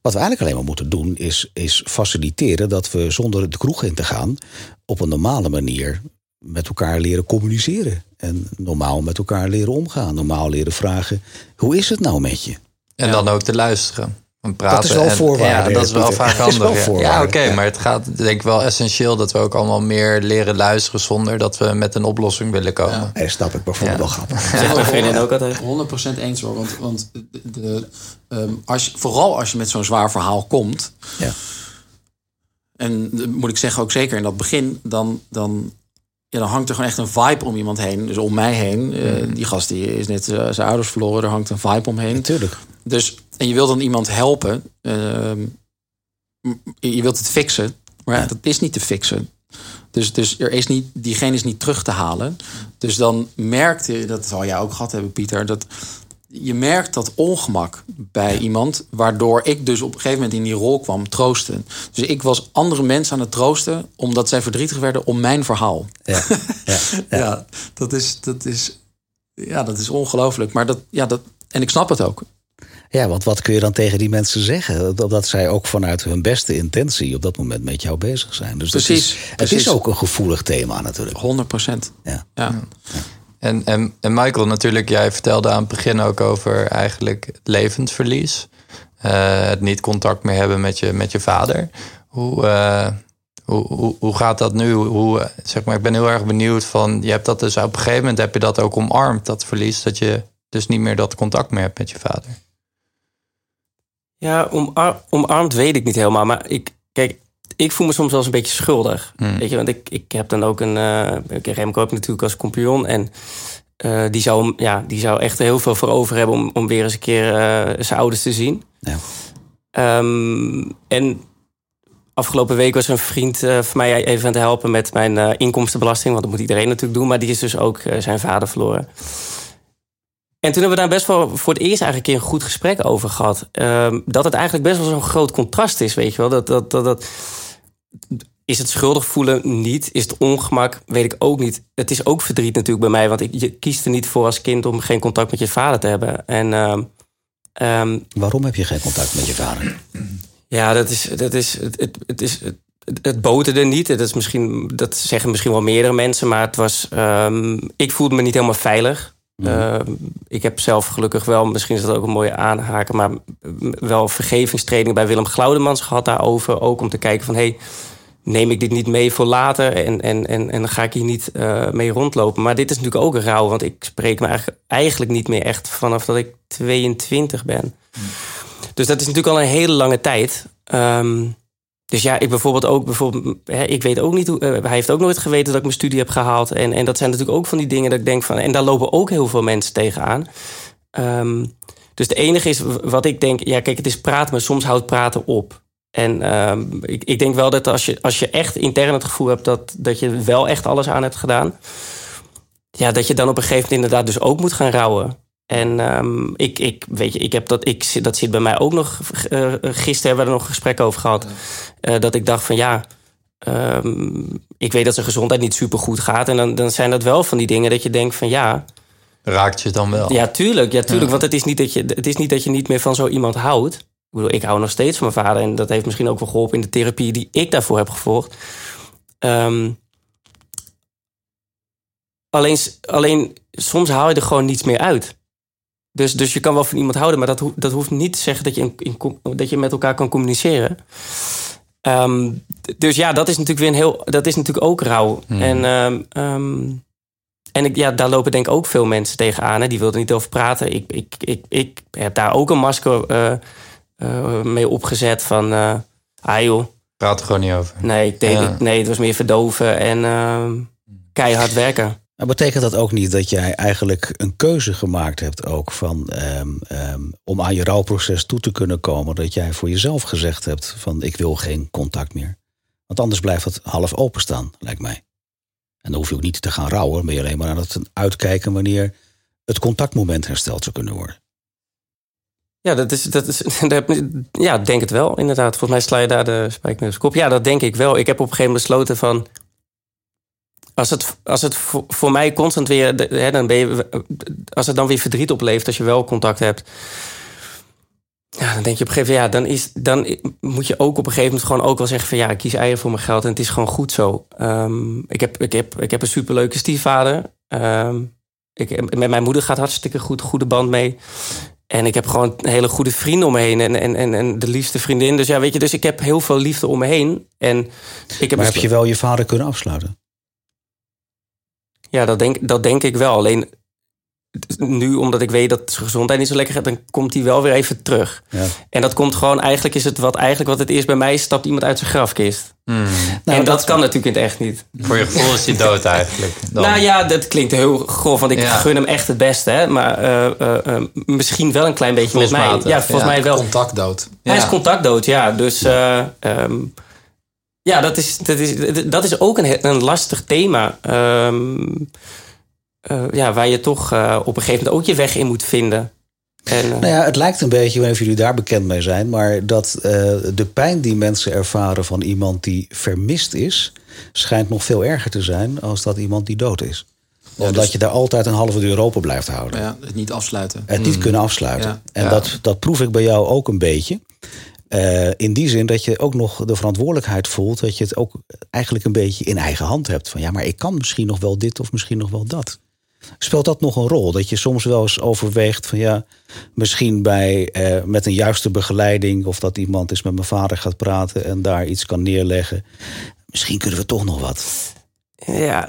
S1: Wat we eigenlijk alleen maar moeten doen, is, is faciliteren dat we zonder de kroeg in te gaan, op een normale manier met elkaar leren communiceren. En normaal met elkaar leren omgaan. Normaal leren vragen: hoe is het nou met je?
S2: En dan ook te luisteren. Praten
S1: Dat is wel
S2: en-
S1: voorwaarde,
S2: Ja, dat is wel
S1: Pieter.
S2: vaak
S1: wel
S2: handig. ja. Ja, oké,
S1: ja.
S2: maar het gaat denk ik wel essentieel dat we ook allemaal meer leren luisteren zonder dat we met een oplossing willen komen.
S1: Daar snap ik bijvoorbeeld
S2: Ja.
S1: wel grappig. (laughs)
S4: Zegt mijn vriendin ook altijd.
S3: 100% eens hoor. Want, want de, de, ehm, als je, vooral als je met zo'n zwaar verhaal komt.
S1: Ja.
S3: En moet ik zeggen, ook zeker in dat begin, dan, dan, ja, dan hangt er gewoon echt een vibe om iemand heen. Dus om mij heen. Eh, die gast die is net eh, zijn ouders verloren, er hangt een vibe omheen.
S1: Natuurlijk.
S3: Dus, en je wilt dan iemand helpen. ehm, je wilt het fixen. Maar ja, dat is niet te fixen. Dus, dus er is niet, diegene is niet terug te halen. Dus dan merkte je, dat zal jij ook gehad hebben, Pieter, dat je merkt dat ongemak bij iemand, waardoor ik dus op een gegeven moment in die rol kwam troosten. Dus ik was andere mensen aan het troosten, omdat zij verdrietig werden om mijn verhaal.
S1: Ja. (laughs) Ja.
S3: Ja, dat is, dat is, ja, dat is ongelooflijk. Maar dat, ja, dat, en ik snap het ook.
S1: Ja, want wat kun je dan tegen die mensen zeggen? Dat, dat zij ook vanuit hun beste intentie op dat moment met jou bezig zijn. Dus dat
S3: Precies,
S1: is, het is ook een gevoelig thema natuurlijk.
S3: 100 procent.
S1: Ja.
S3: Ja.
S2: En, en, en Michael, natuurlijk, jij vertelde aan het begin ook over eigenlijk het levensverlies. Eh, het niet contact meer hebben met je, met je vader. Hoe, eh, hoe, hoe, hoe gaat dat nu? Hoe, zeg maar, ik ben heel erg benieuwd van, je hebt dat dus op een gegeven moment heb je dat ook omarmd, dat verlies, dat je dus niet meer dat contact meer hebt met je vader.
S4: Ja, omar omarmd weet ik niet helemaal. Maar ik, kijk, ik voel me soms wel eens een beetje schuldig.
S2: Hmm.
S4: Weet je, want ik, ik heb dan ook een. ik- Remco heb natuurlijk als compagnon. En eh, die, zou, ja, die zou echt heel veel voor over hebben om, om weer eens een keer eh, zijn ouders te zien.
S1: Ja.
S4: Ehm, en afgelopen week was er een vriend van mij even aan het helpen met mijn inkomstenbelasting. Want dat moet iedereen natuurlijk doen. Maar die is dus ook zijn vader verloren. En toen hebben we daar best wel voor het eerst eigenlijk een goed gesprek over gehad. Ehm, dat het eigenlijk best wel zo'n groot contrast is, weet je wel. Dat, dat, dat, dat, is het schuldig voelen niet? Is het ongemak? Weet ik ook niet. Het is ook verdriet natuurlijk bij mij. Want ik, je kiest er niet voor als kind om geen contact met je vader te hebben. En ehm, ehm,
S1: Waarom heb je geen contact met je vader?
S4: ja, dat is, dat is, het, het, het is, het- het boterde niet. Dat, is misschien, dat zeggen misschien wel meerdere mensen. Maar het was, ik voelde me niet helemaal veilig. Ehm, ik heb zelf gelukkig wel, misschien is dat ook een mooie aanhaken... maar wel vergevingstraining bij Willem Glaudemans gehad daarover. Ook om te kijken van, hey, neem ik dit niet mee voor later... en, en, en, en ga ik hier niet uh, mee rondlopen. Maar dit is natuurlijk ook rauw, want ik spreek me eigenlijk, eigenlijk niet meer echt... vanaf dat ik 22 ben. Dus dat is natuurlijk al een hele lange tijd... Um, dus ja, ik bijvoorbeeld ook, bijvoorbeeld, hè, ik weet ook niet hoe, uh, hij heeft ook nooit geweten dat ik mijn studie heb gehaald. En, en dat zijn natuurlijk ook van die dingen dat ik denk van, en daar lopen ook heel veel mensen tegenaan. Um, dus de enige is wat ik denk, ja, kijk, het is praten, maar soms houdt praten op. En um, ik, ik denk wel dat als je, als je echt intern het gevoel hebt dat, dat je wel echt alles aan hebt gedaan, ja, dat je dan op een gegeven moment inderdaad dus ook moet gaan rouwen. En um, ik, ik, weet je, ik heb dat, ik, dat zit bij mij ook nog. Uh, gisteren hebben we er nog een gesprek over gehad. Uh, dat ik dacht van ja, um, ik weet dat zijn gezondheid niet super goed gaat. En dan, dan zijn dat wel van die dingen dat je denkt van ja.
S2: Raakt je dan wel?
S4: Ja, tuurlijk. Ja, tuurlijk. Ja. Want het is, niet dat je, het is niet dat je niet meer van zo iemand houdt. Ik bedoel, ik hou nog steeds van mijn vader. En dat heeft misschien ook wel geholpen in de therapie die ik daarvoor heb gevolgd. Um, alleen, alleen soms haal je er gewoon niets meer uit. Dus, dus je kan wel van iemand houden, maar dat, ho dat hoeft niet te zeggen dat je, in, in, dat je met elkaar kan communiceren. Um, dus ja, dat is natuurlijk weer een heel. Dat is natuurlijk ook rauw.
S2: Hmm.
S4: Mm. En, um, um, en ik, ja, daar lopen denk ik ook veel mensen tegenaan. Hè. Die wilden niet over praten. Ik, ik, ik, ik heb daar ook een masker uh, uh, mee opgezet van. Uh, ah joh.
S2: Praat er gewoon niet over.
S4: Nee, ik denk, ja. nee, het was meer verdoven en keihard werken.
S1: Maar betekent dat ook niet dat jij eigenlijk een keuze gemaakt hebt ook van um, um, om aan je rouwproces toe te kunnen komen, dat jij voor jezelf gezegd hebt van ik wil geen contact meer. Want anders blijft het half openstaan, lijkt mij. En dan hoef je ook niet te gaan rouwen, ben je alleen maar aan het uitkijken wanneer het contactmoment hersteld zou kunnen worden.
S4: Ja, dat is, dat is, (laughs) ja, denk het wel, inderdaad. Volgens mij sla je daar de spijker kop. Ja, dat denk ik wel. Ik heb op een gegeven moment besloten van als het, als het voor, voor mij constant weer, hè, dan ben je, als het dan weer verdriet oplevert als je wel contact hebt. Ja, dan denk je op een gegeven moment, ja, dan, is, dan moet je ook op een gegeven moment gewoon ook wel zeggen van ja, ik kies eieren voor mijn geld en het is gewoon goed zo. Um, ik, heb, ik, heb, ik heb een superleuke stiefvader. Um, ik, met mijn moeder gaat hartstikke goed, goede band mee. En ik heb gewoon hele goede vrienden om me heen. En, en, en, en de liefste vriendin. Dus ja, weet je, dus ik heb heel veel liefde om me heen. En ik heb
S1: maar heb je wel je vader kunnen afsluiten?
S4: Ja, dat denk, dat denk ik wel. Alleen nu, omdat ik weet dat zijn gezondheid niet zo lekker gaat, dan komt hij wel weer even terug.
S1: Ja.
S4: En dat komt gewoon, eigenlijk is het wat, eigenlijk wat het is bij mij, stapt iemand uit zijn grafkist.
S2: Hmm.
S4: Nou, en dat, dat kan natuurlijk in het echt niet.
S2: Voor je gevoel is hij dood eigenlijk. Dan.
S4: Nou ja, dat klinkt heel grof, want ik ja. gun hem echt het beste. Hè? Maar uh, uh, uh, misschien wel een klein beetje met mij. Ja, volgens ja, mij wel.
S3: Contactdood.
S4: Hij is contactdood, ja. Dus um, ja, dat is, dat is, dat is ook een, een lastig thema. Um, uh, ja, waar je toch uh, op een gegeven moment ook je weg in moet vinden.
S1: En, uh... Nou ja, het lijkt een beetje, of jullie daar bekend mee zijn, maar dat de pijn die mensen ervaren van iemand die vermist is, schijnt nog veel erger te zijn als dat iemand die dood is. Ja, Omdat dus... je daar altijd een halve deur open blijft houden.
S3: Ja, het niet afsluiten.
S1: Het niet mm. kunnen afsluiten. Ja. En ja. Dat, dat proef ik bij jou ook een beetje. Uh, in die zin dat je ook nog de verantwoordelijkheid voelt dat je het ook eigenlijk een beetje in eigen hand hebt. Van ja, maar ik kan misschien nog wel dit of misschien nog wel dat. Speelt dat nog een rol? Dat je soms wel eens overweegt van ja, misschien bij uh, met een juiste begeleiding of dat iemand eens met mijn vader gaat praten en daar iets kan neerleggen. Misschien kunnen we toch nog wat.
S4: Ja,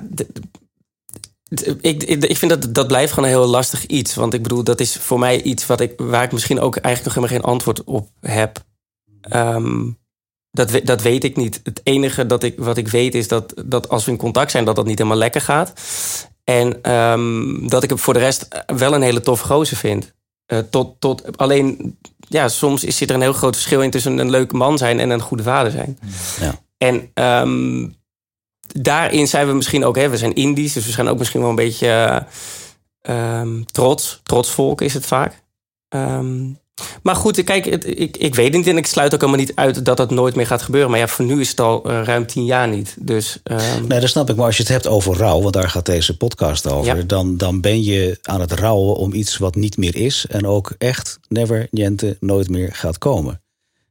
S4: ik, ik, ik, vind dat dat blijft gewoon een heel lastig iets. Want ik bedoel, dat is voor mij iets wat ik, waar ik misschien ook eigenlijk nog helemaal geen antwoord op heb. Um, dat, dat weet ik niet. Het enige dat ik, wat ik weet is dat, dat als we in contact zijn, dat dat niet helemaal lekker gaat. En um, dat ik hem voor de rest wel een hele toffe gozer vind. Uh, tot, tot, alleen, ja, soms is, zit er een heel groot verschil in tussen een leuke man zijn en een goede vader zijn.
S1: Ja.
S4: En um, daarin zijn we misschien ook, hè, we zijn Indisch, dus we zijn ook misschien wel een beetje uh, trots. Trots volk is het vaak. Um, maar goed, kijk, het, ik, ik weet niet en ik sluit ook helemaal niet uit dat dat nooit meer gaat gebeuren. Maar ja, voor nu is het al uh, ruim tien jaar niet. Dus, um...
S1: Nee, dat snap ik. Maar als je het hebt over rouw, want daar gaat deze podcast over, ja. dan, dan ben je aan het rouwen om iets wat niet meer is. En ook echt never niente nooit meer gaat komen.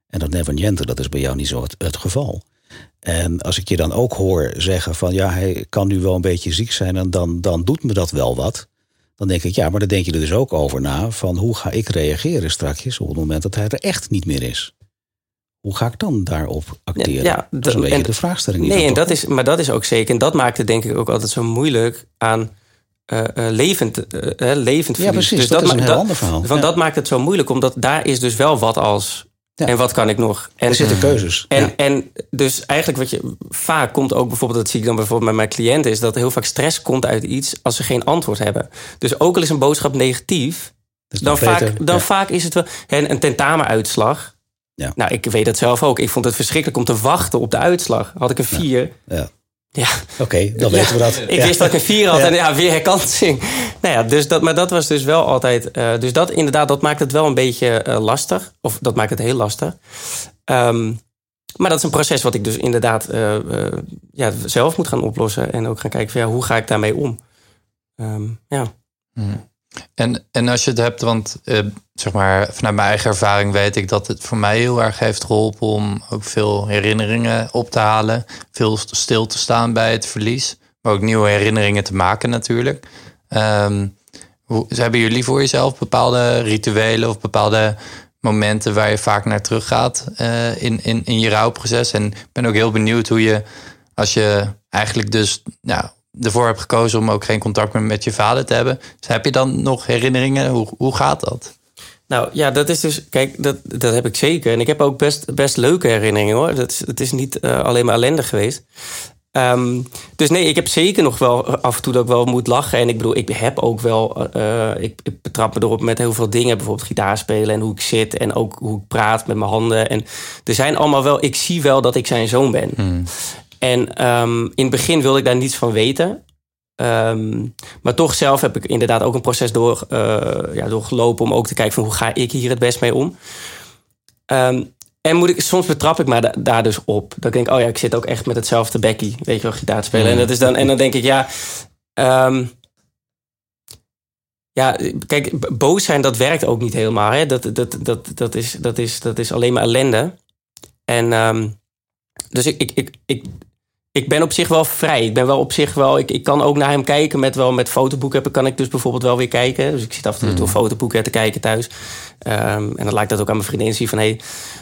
S1: En dat never niente, dat is bij jou niet zo het, het geval. En als ik je dan ook hoor zeggen van ja, hij kan nu wel een beetje ziek zijn en dan, dan doet me dat wel wat. Dan denk ik, ja, maar dan denk je er dus ook over na van hoe ga ik reageren straks op het moment dat hij er echt niet meer is. Hoe ga ik dan daarop acteren? Ja, dat is een beetje de vraagstelling.
S4: Nee, en dat is, maar dat is ook zeker. En dat maakt het denk ik ook altijd zo moeilijk aan uh, uh, levend, uh, levend
S1: Ja, precies. Dus dat, dat is een heel ander verhaal.
S4: Want dat maakt het zo moeilijk, omdat daar is dus wel wat als en wat kan ik nog?
S1: En, er zitten keuzes.
S4: En, en dus eigenlijk wat je vaak komt ook bijvoorbeeld, dat zie ik dan bijvoorbeeld met mijn cliënten, is dat heel vaak stress komt uit iets als ze geen antwoord hebben. Dus ook al is een boodschap negatief, dan, vaak, dan vaak is het wel. een tentamenuitslag. Ja. Nou, ik weet dat zelf ook. Ik vond het verschrikkelijk om te wachten op de uitslag. Had ik een vier. Ja.
S1: Oké, dan weten we dat.
S4: Ik wist dat ik een vier had en ja, weer herkansing. Nou ja, dus dat, maar dat was dus wel altijd... Uh, dus dat inderdaad, dat maakt het wel een beetje uh, lastig. Of dat maakt het heel lastig. Um, maar dat is een proces wat ik dus inderdaad uh, ja, zelf moet gaan oplossen. En ook gaan kijken van ja, hoe ga ik daarmee om? Um, ja.
S2: Hmm. En, en als je het hebt, want uh, zeg maar, vanuit mijn eigen ervaring weet ik dat het voor mij heel erg heeft geholpen om ook veel herinneringen op te halen. Veel stil te staan bij het verlies. Maar ook nieuwe herinneringen te maken natuurlijk. Um, hoe, hebben jullie voor jezelf bepaalde rituelen of bepaalde momenten waar je vaak naar terug gaat uh, in, in, in je rouwproces? En ik ben ook heel benieuwd hoe je, als je eigenlijk dus nou, ervoor hebt gekozen om ook geen contact meer met je vader te hebben. Dus heb je dan nog herinneringen? Hoe, hoe gaat dat?
S4: Nou ja, dat is dus, kijk, dat, dat heb ik zeker. En ik heb ook best, best leuke herinneringen hoor. Dat is, het is niet uh, alleen maar ellendig geweest. Um, dus nee, ik heb zeker nog wel af en toe dat ik wel moet lachen. En ik bedoel, ik heb ook wel, uh, ik, ik, betrap me erop met heel veel dingen. Bijvoorbeeld gitaar spelen en hoe ik zit en ook hoe ik praat met mijn handen. En er zijn allemaal wel, ik zie wel dat ik zijn zoon ben. Hmm. En um, in het begin wilde ik daar niets van weten. Um, maar toch zelf heb ik inderdaad ook een proces door, uh, ja, doorgelopen om ook te kijken van hoe ga ik hier het best mee om. Um, en moet ik, soms betrap ik me daar dus op. Dat ik denk, oh ja, ik zit ook echt met hetzelfde bekkie, weet je wel, gitaar spelen. En, dat is dan, en dan denk ik, ja, ja, kijk, boos zijn, dat werkt ook niet helemaal. Hè? Dat, dat, dat, dat, is, dat, is, dat is alleen maar ellende. En um, dus ik, ik, ik, ik, ik ben op zich wel vrij. Ik ben wel op zich wel. Ik, ik kan ook naar hem kijken met wel met fotoboeken. Kan ik dus bijvoorbeeld wel weer kijken. Dus ik zit af en toe mm. door fotoboeken te kijken thuis. Um, en dan lijkt dat ook aan mijn vriendin zien van hey.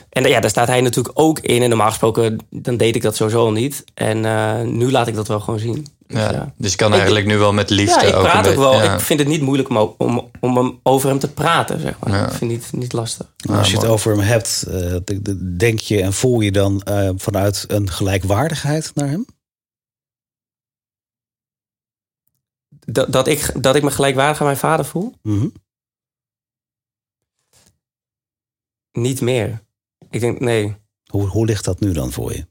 S4: En ja, daar staat hij natuurlijk ook in. En normaal gesproken dan deed ik dat sowieso al niet. En uh, nu laat ik dat wel gewoon zien.
S2: Dus, ja, dus je kan eigenlijk nu wel met liefde.
S4: Ja, ik praat ook, wel. Ik vind het niet moeilijk om, om, om over hem te praten, zeg maar. Ik vind het niet, niet lastig.
S1: Nou, als je het over hem hebt, uh, denk je en voel je dan uh, vanuit een gelijkwaardigheid naar hem?
S4: Dat, dat, ik, dat ik me gelijkwaardig aan mijn vader voel? Mm -hmm. Niet meer. Ik denk, nee.
S1: Hoe, hoe ligt dat nu dan voor je?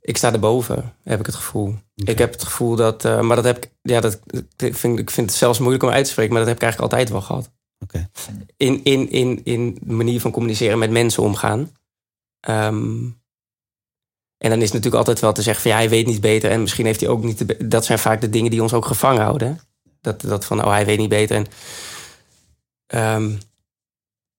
S4: Ik sta erboven, heb ik het gevoel. Ik heb het gevoel dat, uh, maar dat heb ik, ja, dat ik vind, ik vind het zelfs moeilijk om uit te spreken, maar dat heb ik eigenlijk altijd wel gehad. Okay. In, in, in, in de manier van communiceren met mensen omgaan. Um, en dan is het natuurlijk altijd wel te zeggen van ja, hij weet niet beter. En misschien heeft hij ook niet. Dat zijn vaak de dingen die ons ook gevangen houden. Dat, dat van oh, hij weet niet beter. En, um,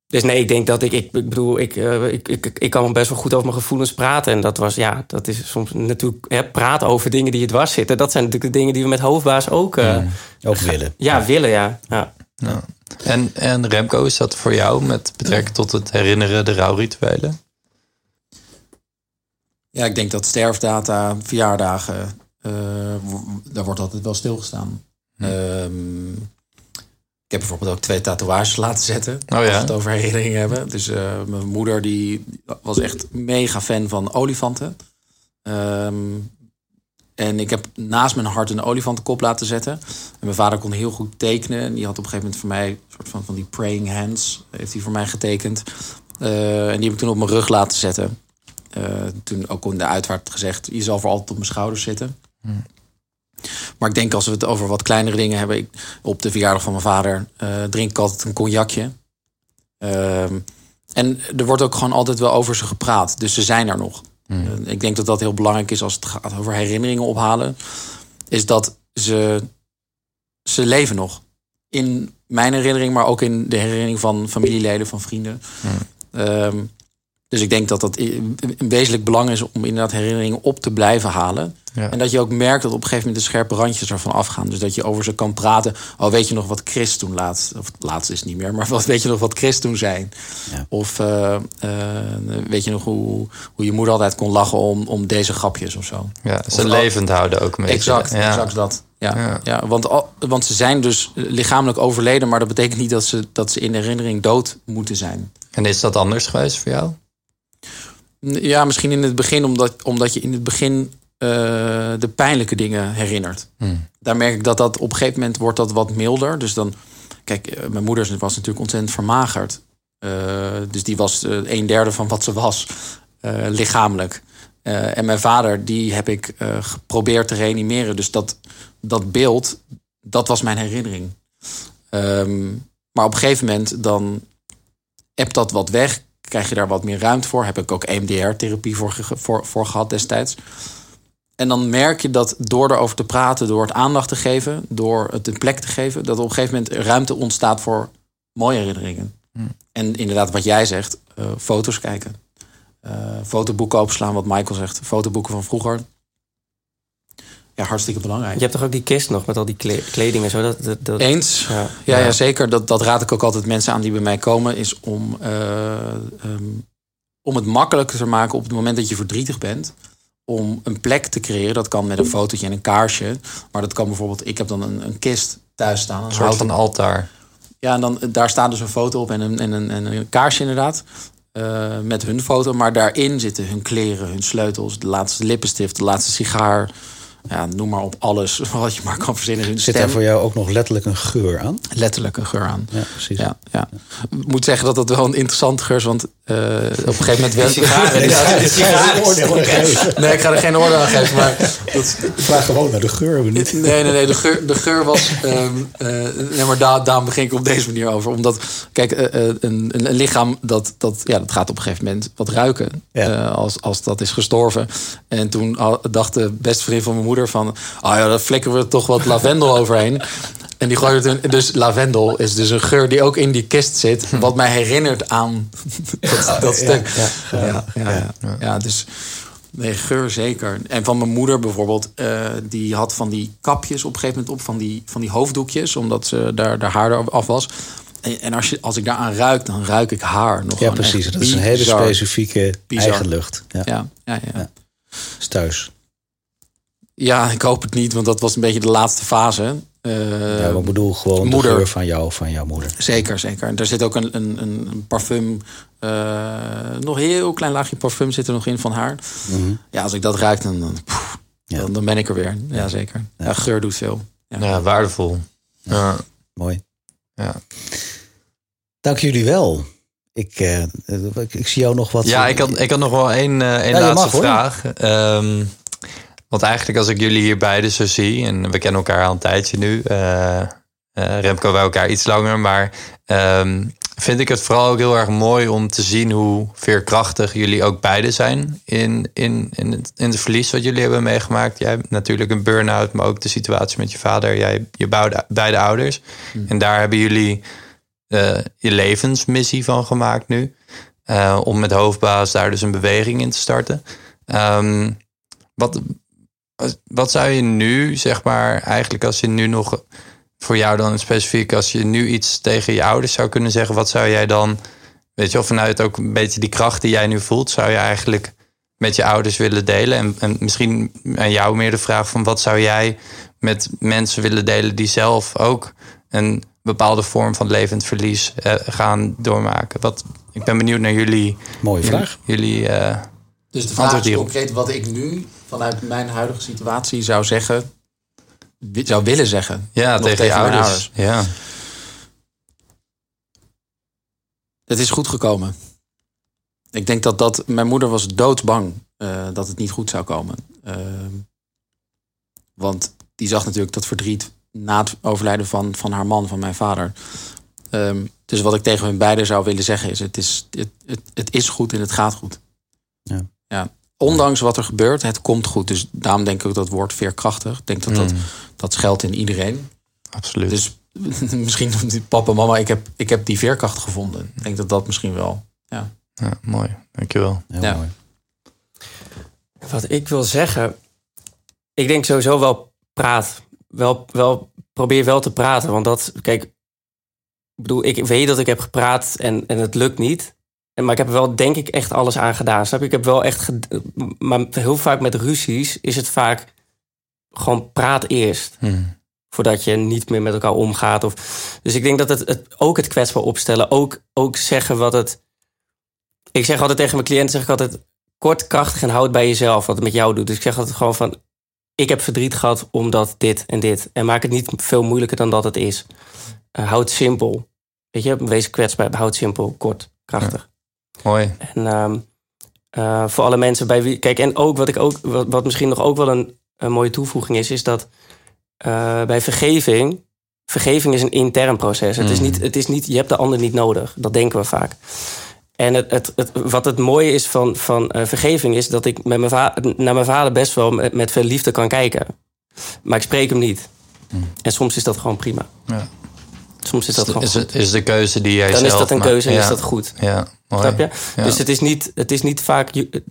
S4: dus nee, ik denk dat ik, ik, ik bedoel, ik, uh, ik, ik, ik kan best wel goed over mijn gevoelens praten. En dat was, ja, dat is soms natuurlijk hè, praten over dingen die je dwars zitten. Dat zijn natuurlijk de dingen die we met hoofdbaas ook, uh,
S1: ook willen. (laughs)
S4: Ja, willen, ja. ja. ja.
S2: En, en Remco, is dat voor jou met betrekking tot het herinneren, de rouwrituelen?
S3: Ja, ik denk dat sterfdata, verjaardagen, uh, daar wordt altijd wel stilgestaan. Hm. Um, ik heb bijvoorbeeld ook twee tatoeages laten zetten. Oh, ja? Als we het over herinneringen hebben. Dus uh, mijn moeder die was echt mega fan van olifanten. Um, en ik heb naast mijn hart een olifantenkop laten zetten. En mijn vader kon heel goed tekenen. En die had op een gegeven moment voor mij een soort van, van die praying hands. Heeft hij voor mij getekend. Uh, en die heb ik toen op mijn rug laten zetten. Uh, toen ook in de uitvaart gezegd, je zal voor altijd op mijn schouders zitten. Hmm. Maar ik denk als we het over wat kleinere dingen hebben. Ik, op de verjaardag van mijn vader uh, drink ik altijd een cognacje. Uh, en er wordt ook gewoon altijd wel over ze gepraat. Dus ze zijn er nog. Hmm. Uh, ik denk dat dat heel belangrijk is als het gaat over herinneringen ophalen. Is dat ze, ze leven nog. In mijn herinnering, maar ook in de herinnering van familieleden, van vrienden. Hmm. Dus ik denk dat dat een wezenlijk belang is om inderdaad herinneringen op te blijven halen.
S2: Ja.
S3: En dat je ook merkt dat op een gegeven moment de scherpe randjes ervan afgaan. Dus dat je over ze kan praten. Oh, weet je nog wat Chris toen laatst... Of laatst is het niet meer, maar wat, weet je nog wat Chris toen zei?
S1: Ja.
S3: Of eh, eh, weet je nog hoe, hoe je moeder altijd kon lachen om, om deze grapjes of zo?
S2: Ja, ze
S3: Of-
S2: levend houden ook beetje.
S3: Exact,
S2: Ja.
S3: exact dat. Ja,
S2: Ja.
S3: want, al- want ze zijn dus lichamelijk overleden... maar dat betekent niet dat ze, dat ze in herinnering dood moeten zijn.
S2: En is dat anders geweest voor jou?
S3: Ja, misschien in het begin, omdat, omdat je in het begin eh, de pijnlijke dingen herinnert.
S2: Hmm.
S3: Daar merk ik dat dat op een gegeven moment wordt dat wat milder. Dus dan, kijk, eh, mijn moeder was natuurlijk ontzettend vermagerd. Eh, dus die was een derde van wat ze was, lichamelijk. En mijn vader, die heb ik geprobeerd te reanimeren. Dus dat, dat beeld, dat was mijn herinnering. Ehm, maar op een gegeven moment dan hebt dat wat weg. Krijg je daar wat meer ruimte voor. Heb ik ook EMDR-therapie voor, voor, voor gehad destijds. En dan merk je dat door erover te praten, door het aandacht te geven, door het een plek te geven, dat op een gegeven moment ruimte ontstaat voor mooie herinneringen. En inderdaad, wat jij zegt, eh, foto's kijken. Eh, fotoboeken opslaan, wat Michael zegt. Fotoboeken van vroeger. Ja, hartstikke belangrijk.
S4: Je hebt toch ook die kist nog met al die kle- kleding en zo? Dat, dat, dat-
S3: Eens.
S4: Ja.
S3: Ja, ja.
S2: Ja.
S3: zeker. Dat, dat raad ik ook altijd mensen aan die bij mij komen. Is om, eh, ehm, om het makkelijker te maken op het moment dat je verdrietig bent. Om een plek te creëren. Dat kan met een fotootje en een kaarsje. Maar dat kan bijvoorbeeld... Ik heb dan een, een kist thuis staan. Een
S2: Een soort van altaar.
S3: Ja, en dan, daar staat dus een foto op en een, en een, en een kaarsje inderdaad. eh, met hun foto. Maar daarin zitten hun kleren, hun sleutels, de laatste lippenstift, de laatste sigaar. Ja, noem maar op alles (laughs) wat je maar kan verzinnen.
S1: Zit
S3: stem.
S1: daar voor jou ook nog letterlijk een geur aan?
S3: Letterlijk een geur aan.
S1: Ja, precies.
S3: Ja, ja. Ik moet zeggen dat dat wel een interessante geur is, want eh, op een gegeven moment... Wel...
S4: sigaren,
S3: Ja,
S4: die sigaren.
S3: Nee, ik ga er geen oordeel aan geven, maar... Dat,
S1: Ik vraag gewoon naar de geur. we niet.
S3: Nee, nee, nee. De geur, de geur was. ehm, eh, nee, maar daar, daarom begin ik op deze manier over. Omdat, kijk, eh, een, een, een lichaam dat, dat, ja, dat gaat op een gegeven moment wat ruiken.
S1: Ja.
S3: eh, als, als dat is gestorven. En toen dacht de beste vriend van mijn moeder van. Ah ja, daar flikken we toch wat lavendel overheen. En die gooide. Dus lavendel is dus een geur die ook in die kist zit. Wat mij herinnert aan dat, dat stuk. Ja, ja, ja, ja. dus. Nee, geur zeker. En van mijn moeder bijvoorbeeld, eh, die had van die kapjes op een gegeven moment op, van die, van die hoofddoekjes, omdat ze daar, daar haar af was. En, en als, je, als ik daaraan ruik, dan ruik ik haar nog
S1: Ja, precies. Dat is een hele specifieke
S3: Bizar.
S1: eigen lucht. Ja,
S3: Ja, ja, ja.
S1: Ja. is thuis.
S3: Ja, ik hoop het niet, want dat was een beetje de laatste fase. Eh,
S1: ja, maar ik bedoel gewoon
S3: moeder.
S1: de geur van jou, van jouw moeder.
S3: Zeker, zeker. En er zit ook een, een, een parfum, eh, nog een heel klein laagje parfum zit er nog in van haar.
S1: Mhm.
S3: Ja, als ik dat ruik, dan, dan,
S1: Ja.
S3: dan, dan ben ik er weer. Ja, zeker. Ja, geur doet veel. Ja.
S2: Ja, waardevol. Ja.
S1: Mooi.
S2: Ja.
S1: Dank jullie wel. Ik, eh, ik, ik zie jou nog wat.
S2: Ja, ik had, ik had nog wel één, eh, één
S1: Ja,
S2: laatste
S1: mag,
S2: vraag. Ehm, want eigenlijk als ik jullie hier beiden zo zie... en we kennen elkaar al een tijdje nu... eh, eh, Remco wij elkaar iets langer... maar ehm, vind ik het vooral ook heel erg mooi om te zien... hoe veerkrachtig jullie ook beide zijn... in, in, in, het, in het verlies wat jullie hebben meegemaakt. Jij hebt natuurlijk een burn-out... maar ook de situatie met je vader. Jij je bouwde, beide ouders. En daar hebben jullie eh, je levensmissie van gemaakt nu. Om met hoofdbaas daar dus een beweging in te starten. Ehm, wat, wat zou je nu, zeg maar, eigenlijk als je nu nog voor jou dan specifiek, als je nu iets tegen je ouders zou kunnen zeggen, wat zou jij dan, weet je, of vanuit ook een beetje die kracht die jij nu voelt, zou je eigenlijk met je ouders willen delen? En, en misschien aan jou meer de vraag van wat zou jij met mensen willen delen die zelf ook een bepaalde vorm van levend verlies eh, gaan doormaken? Wat, ik ben benieuwd naar jullie.
S1: Mooie vraag.
S2: Jullie, eh,
S3: Dus de vraag is concreet wat ik nu vanuit mijn huidige situatie zou zeggen, zou willen zeggen.
S2: ja, tegen, je
S3: mijn
S2: ouders. Ja.
S3: Het is goed gekomen. Ik denk dat dat. Mijn moeder was doodsbang eh, dat het niet goed zou komen. Ehm, want die zag natuurlijk dat verdriet na het overlijden van, van haar man, van mijn vader. Ehm, dus wat ik tegen hun beiden zou willen zeggen is: het is, het, het, het is goed en het gaat goed.
S1: Ja.
S3: ja. Ondanks wat er gebeurt, het komt goed. Dus daarom denk ik ook dat woord veerkrachtig. Ik denk dat dat,
S2: Mm,
S3: dat geldt in iedereen.
S2: absoluut.
S3: Dus (laughs) misschien papa, mama, ik heb, ik heb die veerkracht gevonden. Ik denk dat dat misschien wel. Ja.
S2: Ja, mooi. Dankjewel.
S1: Heel
S3: Ja.
S1: mooi.
S4: Wat ik wil zeggen, ik denk sowieso wel praat. Wel, wel, probeer wel te praten. Want dat, kijk, ik bedoel, ik weet dat ik heb gepraat en, en het lukt niet. En, maar ik heb er wel, denk ik, echt alles aan gedaan. Snap je? Ik heb wel echt. Maar heel vaak met ruzies is het vaak gewoon praat eerst.
S2: Hm.
S4: Voordat je niet meer met elkaar omgaat. Of, dus ik denk dat het, het ook het kwetsbaar opstellen, ook, ook zeggen wat het. Ik zeg altijd tegen mijn cliënten, zeg ik altijd kort, krachtig en houd bij jezelf wat het met jou doet. Dus ik zeg altijd gewoon van, ik heb verdriet gehad omdat dit en dit. En maak het niet veel moeilijker dan dat het is. Eh, houd het simpel. Weet je, wees kwetsbaar, houd het simpel, kort, krachtig.
S2: Mooi.
S4: En ehm, eh, voor alle mensen bij wie. Kijk, en ook wat ik ook, wat, wat misschien nog ook wel een, een mooie toevoeging is, is dat eh, bij vergeving. Vergeving is een intern proces. Het, is
S2: Mhm.
S4: niet, het is niet, je hebt de ander niet nodig. Dat denken we vaak. En het, het, het, wat het mooie is van, van eh, vergeving is dat ik met mijn naar mijn vader best wel met, met veel liefde kan kijken. Maar ik spreek hem niet. En soms is dat gewoon prima.
S2: Ja.
S4: Soms is dat gewoon
S2: Is, het, is de keuze die jij
S4: Dan
S2: zelf
S4: is dat een keuze en
S2: ja.
S4: is dat goed.
S2: Ja, mooi.
S4: Snap je?
S2: Ja.
S4: Dus het is niet, het is niet vaak. Je,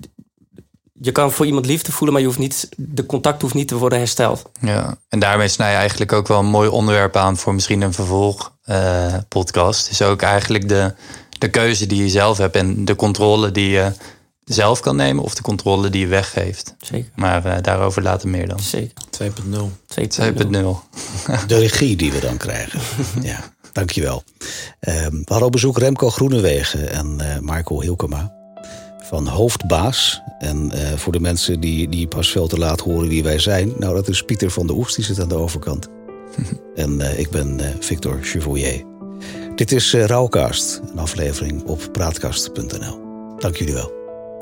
S4: je kan voor iemand liefde voelen, maar je hoeft niet, de contact hoeft niet te worden hersteld.
S2: Ja, en daarmee snij je eigenlijk ook wel een mooi onderwerp aan voor misschien een vervolg eh, podcast. Is ook eigenlijk de, de keuze die je zelf hebt en de controle die je zelf kan nemen of de controle die je weggeeft.
S4: Zeker.
S2: Maar eh, daarover later meer dan.
S4: Zeker.
S3: 2.0.
S2: 2.0.
S1: De regie die we dan krijgen. (laughs) ja, dankjewel. Ehm we hadden op bezoek Remco Groenewegen en eh Marco Hilkema van Hoofdbaas. En eh, voor de mensen die, die pas veel te laat horen wie wij zijn... nou, dat is Pieter van der Oest, die zit aan de overkant. (laughs) en eh, ik ben eh, Victor Chevoyer. Dit is eh Rauwcast, een aflevering op praatkast.nl. Dank jullie wel.